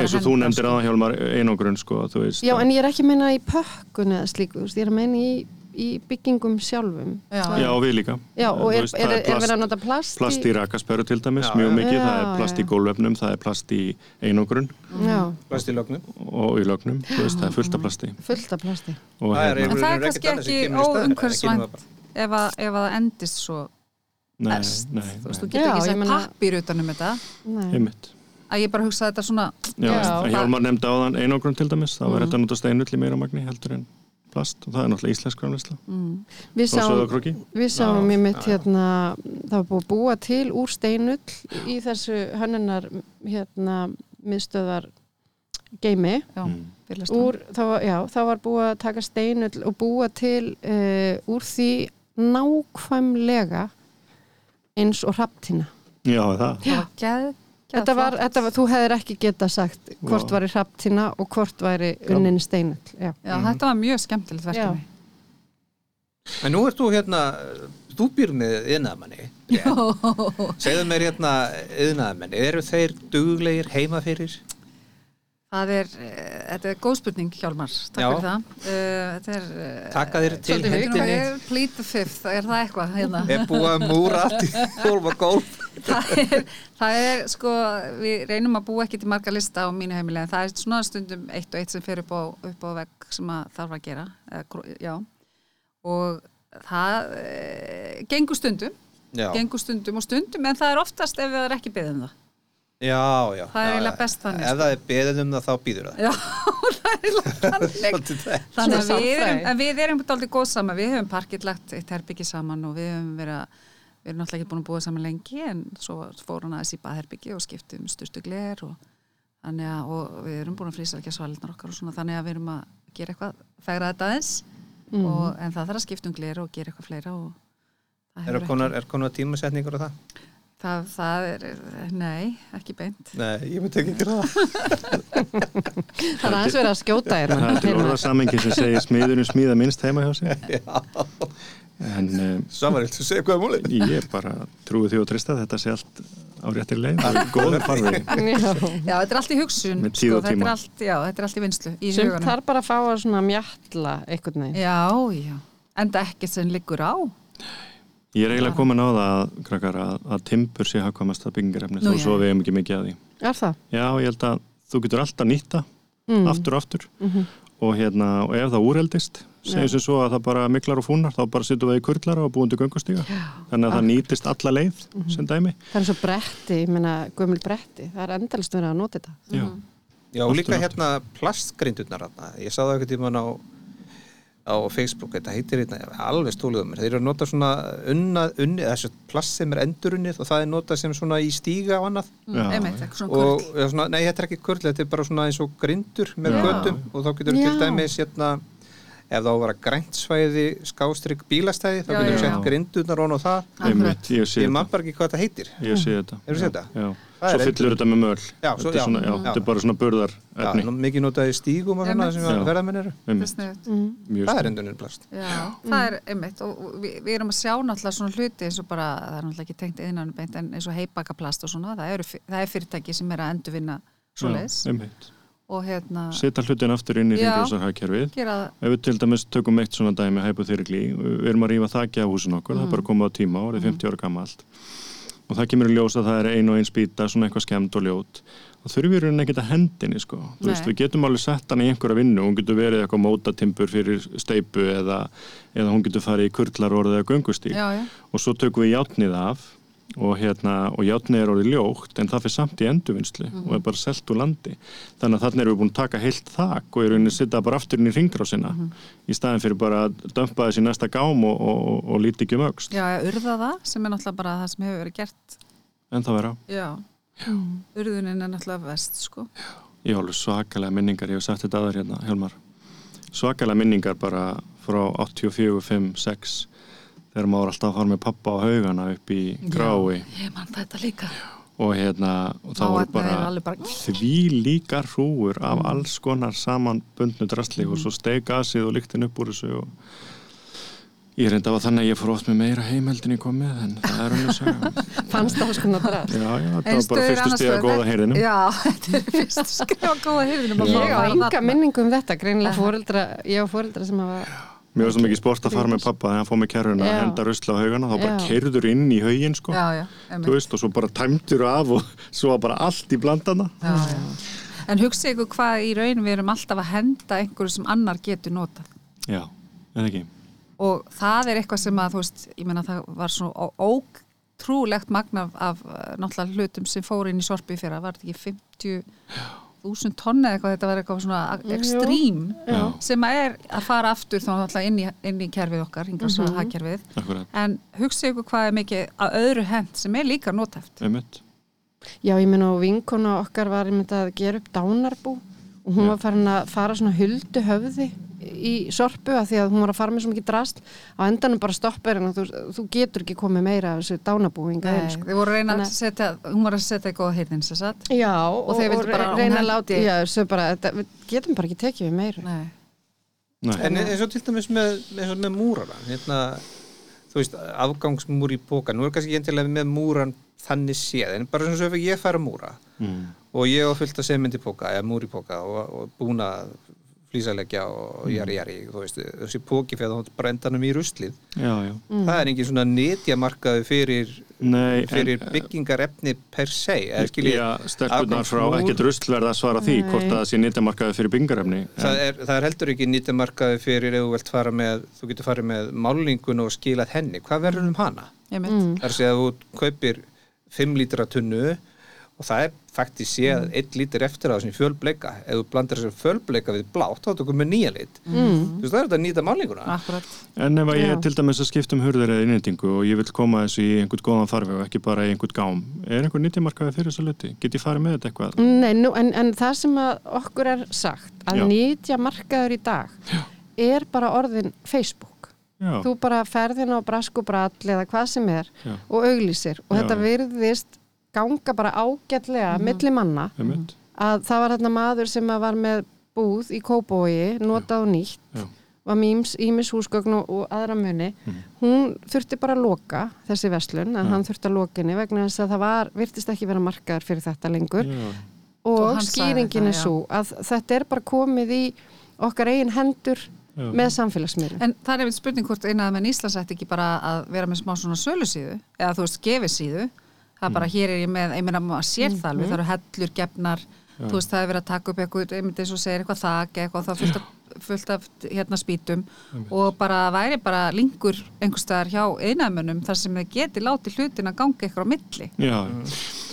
eins og þú nefndir aðan hjálmar einangrun sko, Já, en ég er ekki að meina í pökkun eða slíku, ég er að meina í, í byggingum sjálfum. Já. Það- já, við líka Já, og er, er, það er, verið að nota plast, plast í rakasperu til dæmis, Já, mjög já. mikið, það er plast já. í gólvefnum, það er plast í einogrun Já, plast í lögnum og í lögnum, þú veist, það er fullt af plasti fullt af plasti. og Það er hérna, En það er kannski sem ekki í nema ef, að- ef að það endist svo nei, Þú veist, þú getur ekki meina- pappir utan um þetta. Nei. Að ég bara hugsa þetta svona, Já, Já, Hjálmar nefndi á þann einogrun til dæmis, þá er þetta að nota steinull í meira magni heldur en plast og það er náttúrulega íslensk græmvisla Við og sáum, við sáum í mitt hérna, það var búið að búa til úr steinull í þessu hönnunar hérna, miðstöðar geimi. já, Mm. Úr, það var, já, það var búið að taka steinull og búa til uh, úr því nákvæmlega eins og hraftina. Já, það. Það Þetta var, þetta var, þú hefðir ekki geta sagt hvort Vá. væri hraftina og hvort væri unnin steinull. Já. Já, þetta var mjög skemmtilegt verkefni. En nú ert þú hérna, þú býr með yðnaðamanni. Segðu mér hérna yðnaðamenni, eru þeir duglegir heima fyrir? Það er, eh, þetta er góð spurning, Hjálmar, takk Já. fyrir það. Uh, þetta er... eh, Taka þeir til hendinni? Plead the fifth, er það eitthvað hérna? Er búið að múra allt í og gólf? það, er, það er sko, við reynum að búa ekki til marga lista á mínu heimilega, það er svona stundum eitt og eitt sem fer upp á, upp á vegg sem að þarf að gera, já, og það e, gengur stundum, Já, gengur stundum og stundum, en það er oftast ef það er ekki beðið um það. Já, já. Það er eiginlega best þannig, Ef það er beðið um það, þá býður það. Já, það er eiginlega þannig. Þannig að við erum, en við erum aldrei góð saman, við höfum parkillagt eitt herbyggi saman og við höfum verið að, við erum náttúrulega ekki búin að búa saman lengi en svo fór hann aðeins í baðherbyggi og skiptum styrstu gler og þannig að, og við erum búin að frísa ekki að svalirnar okkar og svona, þannig að við erum að gera eitthvað, fegra þetta aðeins og, en það þarf að skipta um gler og gera eitthvað fleira og það Er konar, er konar tímasetningur á það? Það, það er, nei, ekki beint. Nei, ég myndi ekki gera það. Það er aðeins verið að skjóta þér. Það er til orðasamengi sem segir smiðurinn smíða minnst heima hjá sig en um, Samarilt, þú segir hvað er múlið? ég bara trúi því og trista þetta sé allt á réttir leið það er góður farvegi Já. Já, þetta er allt í hugsun, Með tíð og þetta tíma. er allt, já, þetta er allt í vinslu, í Sumt hugunum. þarf bara að fá að svona mjalla einhvern veginn. Já, já, enda ekkert sem liggur á. Ég er eiginlega komin á það að, krakkar, að, að timbur sé hafkvæmast að byggingarefni þó svo við hefum ekki mikið að því. Er það? Já, ég held að þú getur alltaf nýtta Mm. aftur og aftur og, hérna, og ef það úreldist segjum sem svo að það bara miklar og fúnar þá bara sittum við í kurlara og búum til göngustíga þannig að það nýtist alla leið sem dæmi Það er svo bretti, ég meina gömul bretti. Það er endalist verið að nota þetta. Já. Já, og líka hérna plastgrindurnar hérna. Ég sá það eitthvað tímann á, á Facebook, þetta heitir hérna, alveg stólið um mér. Þeir eru að nota svona unnað, unnið, þessi plast sem er endurunnið og það er notað sem svona í stíga og annað. Eitthvað svona Og, svona, nei, þetta er ekki kurl, þetta er bara svona eins og grindur með Já. götum og þá getur til dæmis hérna, ef þá var að græntsvæði skástrygg bílastæði, þá Já, getur já, sett já. grindurnar ón og það. einmitt, ég Ég þetta bara ekki hvað þetta heitir. ég sé þetta séð þetta? Já. Það svo fyllur þetta með möl Já, svo- þetta já, svona, já, já. þetta er bara svona burðar Já, mikið notaði stígum og svona sem Já. að ferðamenn eru. Það er einmitt, sniðugt. mjög Það er. Já, það er einmitt og og við, við erum að sjá náttúrulega svona hluti eins og bara, það er náttúrulega ekki tengt innan beint en eins og heibakaplast og svona, það, það er fyrirtæki sem er að endurvinna svoleiðis Já, einmitt. Og hérna setja hlutin aftur inn í Já. ringrásarhagkerfið gera það, ef við til dæmis tökum eitt svona dæmi hypothetically, við erum að rífa þakki af húsin okkur það er bara komið á tíma og það er 50 ára gammalt og það kemur í ljós að það er ein og ein spýta svona eitthvað skemmt og ljót. Og þurfum við rauninni ekkert að hendinni sko. Þú veist, Nei. við getum alveg sett hann í einhverja vinnu hún getur verið eitthvað mótatimpur fyrir steipu eða, eða hún getur farið í kurlarorð eða göngustík já, já, og svo tökum við játnið af og, hérna, og játnið er orðið ljótt en það fyrir samt í endurvinnslu og er bara selt úr landi. Þannig að þannig erum við búin að taka heilt þak og í rauninni sitta bara aftur inn í ringrásina í staðin fyrir bara að dömpa þessi næsta gám og, og, og, líti ekki um öxt já, urða það sem er náttúrulega bara það sem hefur verið gert. En það vera já, urðunin er náttúrulega vest sko. Ég hálfur svakalega minningar, ég hef sagt þetta aðar hérna Helmar, svakalega minningar bara frá 84, 5, 6 þegar maður var alltaf að fara með pappa á haugana upp í grái. Ég man þetta líka. Og hérna og það Þá voru er bara, bara- því líka hrúur af alls konar samanbundnu drastli og svo steig gasið og lyktin upp úr þessu og ég reynda að þannig að ég fór oft með meira heimeldin ég kom með en það er alveg saga. Fannst það svona drast já, já, það var bara fyrstu stíða vegar. góða heyrðinum Já, þetta er fyrstu skrifa góða heyrðinum að ég á enga minningu um þetta greinilega fóreldra, ég á fóreldra sem hafa mér var svo mikið sport að fara með pappa þegar hann fór með kerruna að henda rusla á haugana þá bara kerður inn í haugin sko, Já, já, veist, og svo bara tæmtur af og svo bara allt í blandana. Já. En hugsa ykkur hvað í raun við erum alltaf að henda einhverju sem annar getur notað? Já, en ekki. Og það er eitthvað sem að þú veist, ég meina það var svona ótrúlegt magna af, af eh, náttúrulega hlutum sem fór inn í sorpi fyrir að var þetta ekki 50.000 tonni eða eitthvað, þetta var eitthvað svona ekstrím sem að er að fara aftur þá náttúrulega inn í, inn í kerfið okkar, hingað svona hagkerfið. Akkurat, en hugsa ykkur hvað er mikið að öðru hend sem er líka einmitt. Já, ég meina og vinkona okkar var að gera upp dánarbú og hún var farin að fara svona huldu höfði í sorpu að því að hún var að fara með svo mikið drast á endanum bara stoppar en þú, þú getur ekki komið meira af þessu dánabúinga Nei, sko. þið voru reyna að setja, hún var að setja í góða heyrðin sér satt Já, Og þeir vildu bara reyna að láta hendi- Já, svo bara, þetta, við getum bara ekki tekið við meiru Nei, Nei. En eins og til dæmis með, eins og með múrana, hérna, þú veist, afgangsmúr í póka, nú er kannski ekki endilega með múran þannig séð, en bara svona svo ef ég fær að múra mm. og ég á fullt að semyndi póka, eða múr í póka og, og búin að flýsalegja og jari jari, þú veist, þessi póki fyrir þá bara endanum í ruslið. já, já Það er engin svona netjamarkaði fyrir, Nei, fyrir en- byggingarefni per se, stelpunar frá afgangsmúr- ekkert rustverð að svara því hvort að það sé nýttamarkaði fyrir byngarefni Það er, það er heldur ekki nýttamarkaði fyrir ef þú vilt fara með, þú getur farið með málingun og skilað henni. Hvað verður um hana? er að segja að þú kaupir 5 lítra tunnu og það er faktisk séð 1 lítur eftir á þessum fjölbleika. Ef þú blandar þessum fjölbleika við blátt, þá tökum við nýja lit. Mm. Þú veist, það er þetta að nýta málinguna. Akkurat, En ef ég er til dæmis að skipta um hurðir eða innendingu og ég vil koma þessu í einhvern góðan farveg og ekki bara í einhvern gám er einhvern nýttamarkaði fyrir þessu luti? Get ég farið með þetta eitthvað? Nei, nú, en, en það sem að okkur er sagt að Já. nýtja markaður í dag Já. er bara orðin Facebook Já, þú bara ferðin á brask og brall eða hvað sem er Já. og auglýsir og Já, þetta virðist ganga bara ágætlega milli manna einmitt. að það var hérna maður sem að var með búð í Kópói, notað og nýtt Já. var mýms, ímis húsgögn og, aðra muni hún þurfti bara að loka þessi verslun, að hann þurfti að loka henni vegna þess að það var, virtist ekki vera markaður fyrir þetta lengur Já. Og skýringin er já. svo að þetta er bara komið í okkar eigin hendur Já. með samfélagsmiðlum En það er einmitt spurning hvort einaða með Íslands ætti ekki bara að vera með smá svona sölusíðu eða þú veist gefisíðu það er bara hér er ég með, ég meina maður sér það alveg, það eru hellur, gefnar þú veist það er verið að taka upp eitthvað, einmitt eins og segir eitthvað þak eitthvað það fullt af, fullt af hérna spýtum. Og bara væri bara linkur einhvers staðar hjá einaðmönnum þar sem þið geti látið hlutin að ganga eitthvað á milli. Já,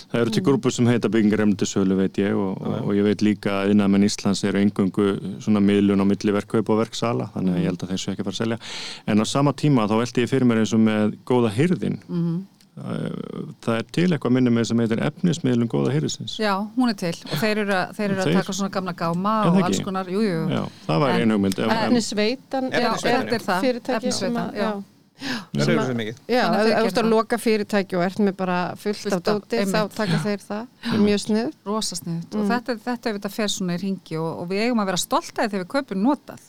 Það eru til grúpur sem heita byggingaremndisölu veit ég og, og, og ég veit líka að innan menn Íslands eru engungu svona miðlun á milli verkkaup og verksala þannig að ég held að þessu ekki fara að selja. En á sama tíma þá veldi ég fyrir mér eins og með góða hyrðin Mhm. Það er til eitthvað minni með sem heitir efnismiðlun góða hyrðisins Já, hún er til og þeir eru, að- þeir eru að Þeir- taka svona gamla gáma og alls konar, jú, jú, Já, það var einu hugmynd ef- ef- Efnisveitan Já, er- þetta er það, fyrirtæki sem efnisveitan, að já. já. Það eru að- svo mikið. Já, að ef þú ert að loka fyrirtæki og ert með bara fullt Fullt af dóti þá taka þeir það, mjög snið rosasniðut og þetta, þetta er þetta fer svona í ringi og, og við eigum að vera stoltaði þegar við kaupum notað.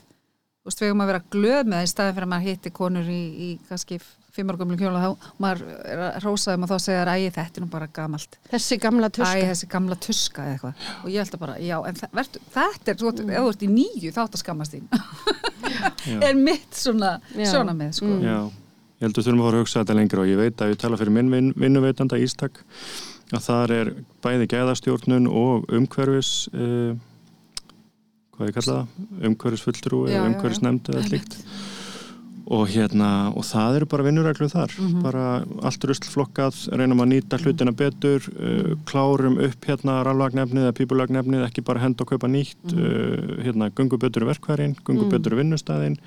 Við eigum að vera glöð með það í staðin fyrir að maður hitti konur í, í kannski fimmárgömmlu kjóla þá maður er að rósa þeim og þá segja þær, æ, þetta er nú bara gamalt. Þessi gamla Æ, tuska. þessi gamla tuska eða eitthvað. Og ég held að bara, já, en vertu, þetta er, þú, ert- ef þú ert í nýju þá að skammast þín. Er mitt svona Já. sjónamið, sko. Já, ég held að við þurfum að fara að hugsa þetta lengra og ég veit að ég tala fyrir minn vin, vinnuveitanda Ístak að þar er bæði gæðastjórnun og umhverfis uh, hvað ég kalla það? Umhverfisfulltrúi, Já, já, já. umhverfisnefnd eða slíkt og hérna, og það eru bara vinnureglu þar. Mhm. bara allt rusl flokkað reynum að nýta hlutina betur uh, klárum upp hérna rálvagnefnið eða pípulagnefnið, ekki bara henda og kaupa nýtt Mhm. uh, hérna, gungu betur verkværin gungu betur vinnustæðin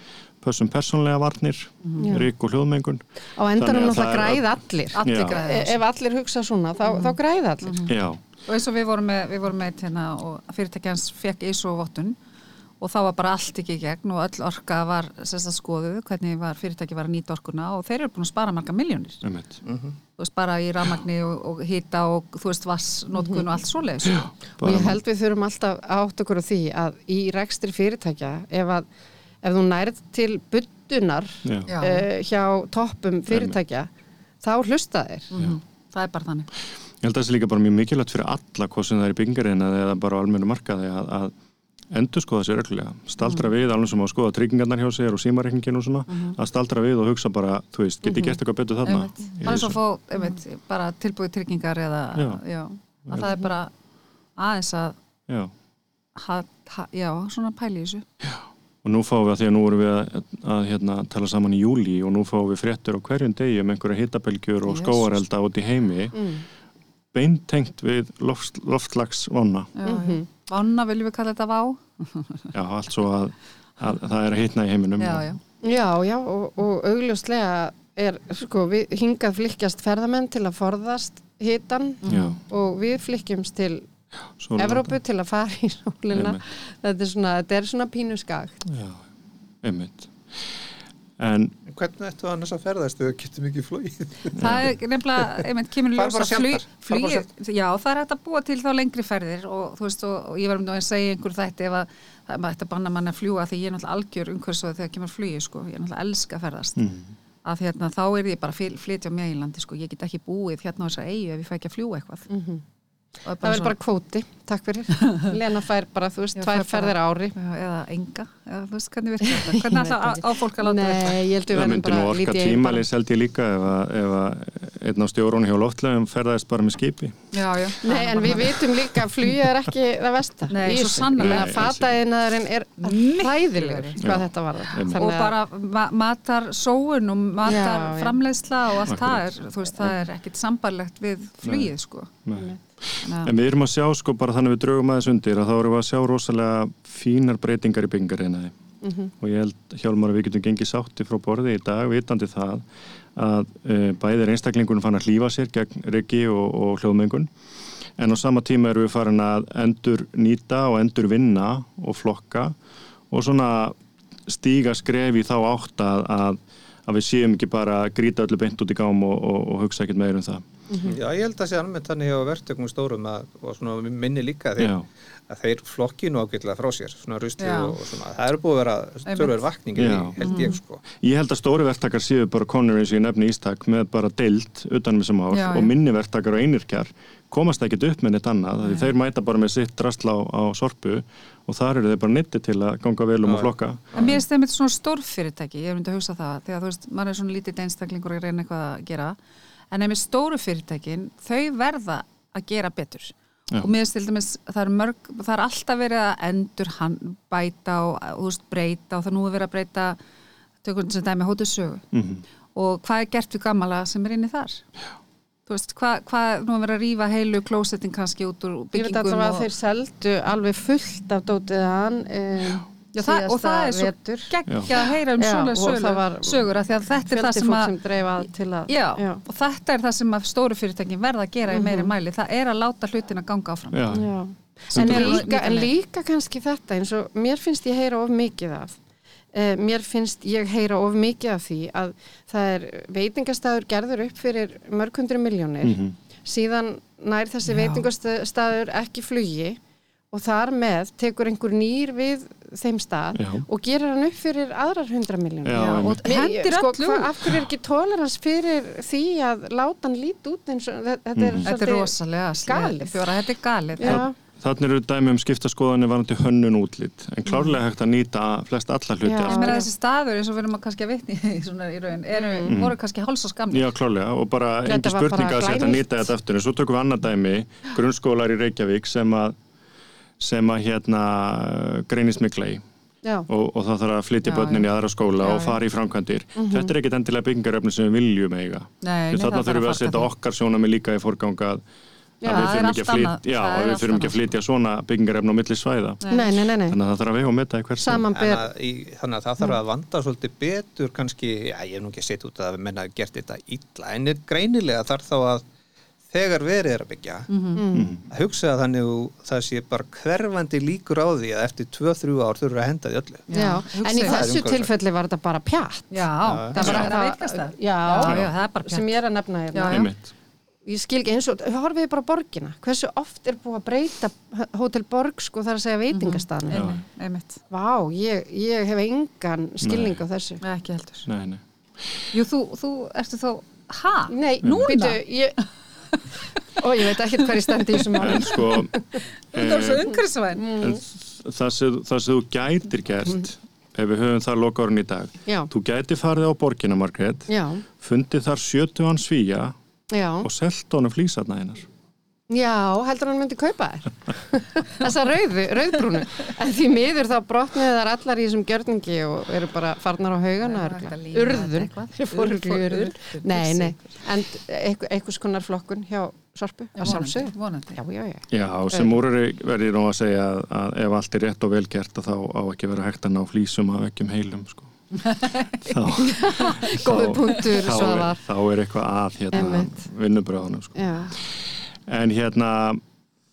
pössum persónlega varnir Mhm. rík og hljóðmengun. Á endanum náttúrulega græða allir allir. Já. græða E- Ef allir hugsa svona, þá, þá græða allir. Já, og eins og við vorum með, við vorum með hérna, hans fekk ISO vottun og þá var bara allt ekki í gegn og öll orka var sérst að skoðu hvernig var, fyrirtæki var að nýta orkuna og þeir eru búin að spara marga miljónir einmitt. Þú veist bara í rafmagni og, og hita og þú veist vassnótkun og allt svoleiðis. Sko. Og ég held við þurfum alltaf að átt okkur á því að í rekstri fyrirtækja ef, að, ef þú nærið til buddunar uh, hjá toppum fyrirtækja þá hlusta þeir. Mhm. það er bara þannig. Ég held að það sé líka bara mjög mikilvægt fyrir alla hvað sem það er í byggingarinn eða bara á almennu markaði að, að endur skoða sér reglulega. Staldra við, alveg sem að skoða tryggingarnar hjá sér og símareikningin og svona, að staldra við og hugsa bara, þú veist, get ég gert eitthvað betur þarna? Bara þessu? að fá einmitt, bara tilbúið tryggingar eða Já. já, að það er bara aðeins að já, ha, ha, já, svona pæli í þessu. Og nú fáum við að því að nú erum við að, að hérna, tala saman í júli og nú fáum við fréttur á hverjum degi um einhverja hitabelgjur og skóarelda út í heimi. Mm. beintengt við loft, loftslagsvána já, já. Vána viljum við kalla þetta vá. Já, allt svo að, að það er að hitna í heiminum já, já, Já, já, og, og augljóslega er, sko, við hingað flykkjast ferðamenn til að forðast hitan Já, og við flykkjumst til sólanda. Evrópu til að fara í sólina. Þetta er svona, þetta er svona pínu skag. Já, einmitt En Hvernig ættu annars að ferðast þegar þú getur mikið flóið? það er nefnilega, einmitt, kemur í Fara ljós bara að flug, sjaldnar, fara bara flugið, já, það er hægt að búa til þá lengri ferðir og þú veist, og, og ég verðum nú að segja einhver þætti ef að það maður ætti að banna mann að fljúga því ég er náttúrulega algjör umhverfisöð þegar kemur flugi, sko, ég er náttúrulega elska að ferðast. Mm, að hérna, þá er ég bara að flytja á meginlandi, sko, ég get ekki búið hérna á þessar eigu ef ég fæ ekki að fljúga eitthvað. Mm Og Það er svona- bara kvóti, takk fyrir. Lena fær bara, þú veist, tvær bara- ferðir á ári. Já, eða enga, eða þú veist hvernig virkar þetta? Hvernig alltaf á, fólk að láta þetta? Nei, ég held við það verðum myndi nú bara orka lítið í eigin tímalis held ég líka ef, að, ef að einn á stjórun hjá loftlegum ferðaðist bara með skipi. Já, já, Nei, en við vitum líka að flugið er ekki það versta Nei, svo. Ég meina, Fataðinaðurinn er hræðilegur hvað Já. þetta var og bara ma matar sóun og matar framleiðsla og allt það er, þú veist, það Ná, En við erum að sjá sko bara þannig við draugum aðeins undir að þá erum við að sjá rosalega fínar breytingar í byggingarinaði Mhm. og ég held Hjálmar að við getum gengið sátti frá borði í dag vitandi það að uh, bæðir einstaklingunum fann að hlýfa sér gegn ryggi og, og hljóðmengun. En á sama tíma erum við farin að endur nýta og endur vinna og flokka og svona stíga skref í þá átt að, að, að við séum ekki bara að grýta öllu beint út í gám og, og, og hugsa ekkert meir um það Já, ég held að sé almennt þannig á verktökum stórum að, og svona minni líka að þeir, að þeir flokki nú ágætlega frá sér, svona rusli Já. og, og svona. Það eru búið að vera störver vakningi, Já. held ég sko. Ég held að stóri verktakar séu bara konur eins og ég nefni ístak með bara deild utanum þessum ár Já, og minni verktakar og einirkjar komast ekkert upp með neitt annað því þeir mæta bara með sitt drastla á, á sorpu og þar eru þeir bara nitti til að ganga vel um Já. að flokka En mér finnst þeim svona stórfyrirtæki, ég myndi að hugsa það, því að þú veist, maður er svona lítið einstaklingur að reyna eitthvað að gera, en ef mér stóru fyrirtækin, þau verða að gera betur. Já. Og mér finnst til dæmis, það er mörg, það er alltaf verið að endur hann bæta og, þú veist, breyta og það nú er verið að breyta, tökum sem dæmi hótið sögu. mm Og hvað er gert við gammala sem er inni þar? þú veist, hvað hva, nú er verið að rífa heilu klósettin kannski út úr Ég veit byggingum alltaf að og, þeir seldu alveg fullt af dótiðan um, Já, það, og það er svo vetur. geggja að heyra um Já, svona sögur, sögur af því að þetta er það sem að sem dreifa til að Já, og þetta er það sem að stóru fyrirtækin verða að gera í meiri mæli, það er að láta hlutina ganga áfram. Já, Já. En, er líka, líka kannski þetta eins og mér finnst ég heyra of mikið af. Eh, mér finnst ég heyra of mikið af því að það er veitingastæður gerður upp fyrir mörg hundru miljónir Mhm. síðan nær þessi veitingastæður ekki flugi og þar með tekur einhver nýr við þeim stað Já. og gerir hann upp fyrir aðrar hundra Já, og hendir sko, öllu hva, af hverju er ekki tolerans fyrir því að láta hann lít út eins og þe- þetta er. Þetta er svolítið- rosalega galið. Þetta er galið. Þannig eru dæmi um skiptaskoðanir varandi hönnun útlit en klárlega hægt að nýta flest alla hluti Já. Aftur. meina þessi staður eins og við erum að kannski að vitni í svona í raun, eru, voru kannski háls og skamni. Já, klárlega og bara Þetta engin var bara spurning að þetta glænýtt. nýta þetta aftur en svo tökum við annað dæmi, grunnskólar í Reykjavík sem að sem að hérna greinist mikla í og, og það þarf að flytja börnin í aðra skóla Já, og fara í framkvæmdir. Þetta er ekkit endilega byggingaröfni sem við viljum eiga. Nei, nei, Því þarna það þarf þurfum við að að setja okkar sjónami líka í forganga að Já, að við þurfum ekki að flytja, já, að við þurfum ekki að flytja svona byggingaröfni á milli svæða. Nei, nei, nei, nei. þannig að það þarf að vega og meta í hversu En Samanber að, í, þannig að það þarf að vanda svolítið betur kannski, já ég hef nú ekki sett út að menna hafi gert þetta illa, en er greinilega þarf þá að þegar verið er að byggja að hugsa að þannig að það sé bara hverfandi líkur á því að eftir 2-3 ár þurfum við að henda því öllu Já, hugsa en í þessu tilfelli var þetta bara pjatt. Já, það var var að það- veikast það. Já, Já, já, það er bara sem ég er að nefna hérna. Já, já. einmitt Ég skil ekki eins og, horfið bara borgina. Hversu oft er búið að breyta Hotel Borg, sko, þar að segja veitingastaðinu. Einmitt, einmitt. Vá, ég, ég hef engan skilning á þessu. Nei, ekki heldur. nei, nei. Jú, þú, þú ertu þá, ha? Nei, Núna? býtu, ég... Ó, ég veit ekki hvað ég stendi í þessum máli. en sko Þú er svo eh, umhverfisvæn. en það sem, það þú gætir gert ef við höfum það loka orðin í dag Já, þú gæti farið á borgina Margrét já, fundið þar 70 svíja já. og selt honum flýsarna hennar Já, heldur hann myndi kaupa þér þessa rauðu, rauðbrúnu. En því miður þá brotniði þar allar í þessum gjörningi og eru bara farnar á haugana er urðun. Urðun, nei, nei, en einhver, einhvers konar flokkun hjá Sorpu, að Vonandi. já, já, já, Já, sem úr verður nú að segja að, að ef allt er rétt og vel gert að þá á ekki vera hægt að ná flýsum af ekkjum heilum sko. þá, góðu þá- punktur þá, er, Svavar. þá er eitthvað að hérna, vinnubröðunum sko. já, en hérna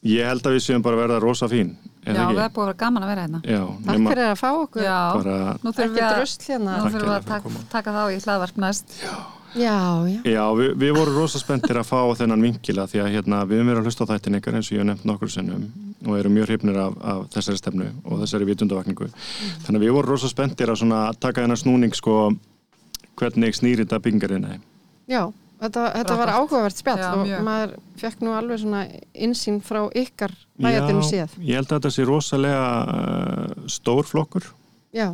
ég held að við séum bara að verða rosa fín er Já, það er búið að vera gaman að vera hérna. Já, takk nema fyrir að fá okkur. Já, bara nú þurfum við að, drusl hérna. nú þurfum að taka, taka þá í hlaðvarp næst. já, já, Já, við, við vorum rosa spenntir að fá þennan vinkila því að hérna, við höfum verið að hlusta á þættin ykkar eins og ég hef nefnt nokkur sinnum og erum mjög hrifnir af, af þessari stefnu og þessari vitundavakningu. Þannig að við vorum rosa spenntir að svona taka þennan snúning sko hvernig snýr þetta byggingarinnar. já þetta, þetta var áhugavert spjall Já, og maður fekk nú alveg svona insýn frá ykkar bæjardinu séð ég held að þetta sé rosalega uh, stór flokkur. Já,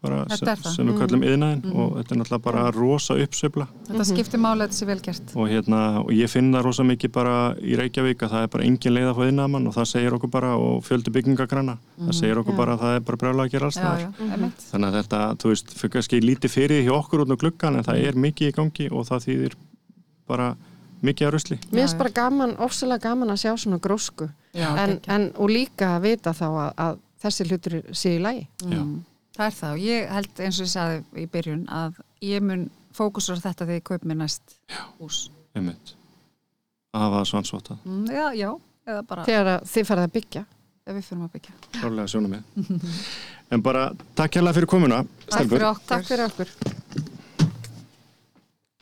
sem, sem við kallum yðnaðin og þetta er náttúrulega bara rosa uppsöfla Þetta skiptir máli að þetta sé vel gert. og, hérna, og ég finn það rosa mikið bara í Reykjavík að það er bara engin leið að fá yðnaðamann og það segir okkur bara og fjöldi byggingagranna það segir okkur Já. bara að það er bara brjálega að gera alls það já, einmitt. þannig að þetta, þú veist, fyrir kannski lítið fyrir því hjá okkur út á gluggan en það er mikið í gangi og það þýðir bara mikið að rusli. Mér finnst já. bara gaman, ofsalega gaman að sjá svona grósku. Já, en, en, og líka að vita þá að, að þessi hlutur sé í lagi. Já. Mm, Það er það. Og ég held eins og ég sagði í byrjun að ég mun fókusur á þetta þegar ég kaup mér næst hús. einmitt. Að hafa það svansvota, Mm, já, já, eða bara þegar að þið farið að byggja. Ef við fyrir að byggja. klárlega sjónum með en bara takk hérlega fyrir komuna Takk fyrir okkur. Takk fyrir okkur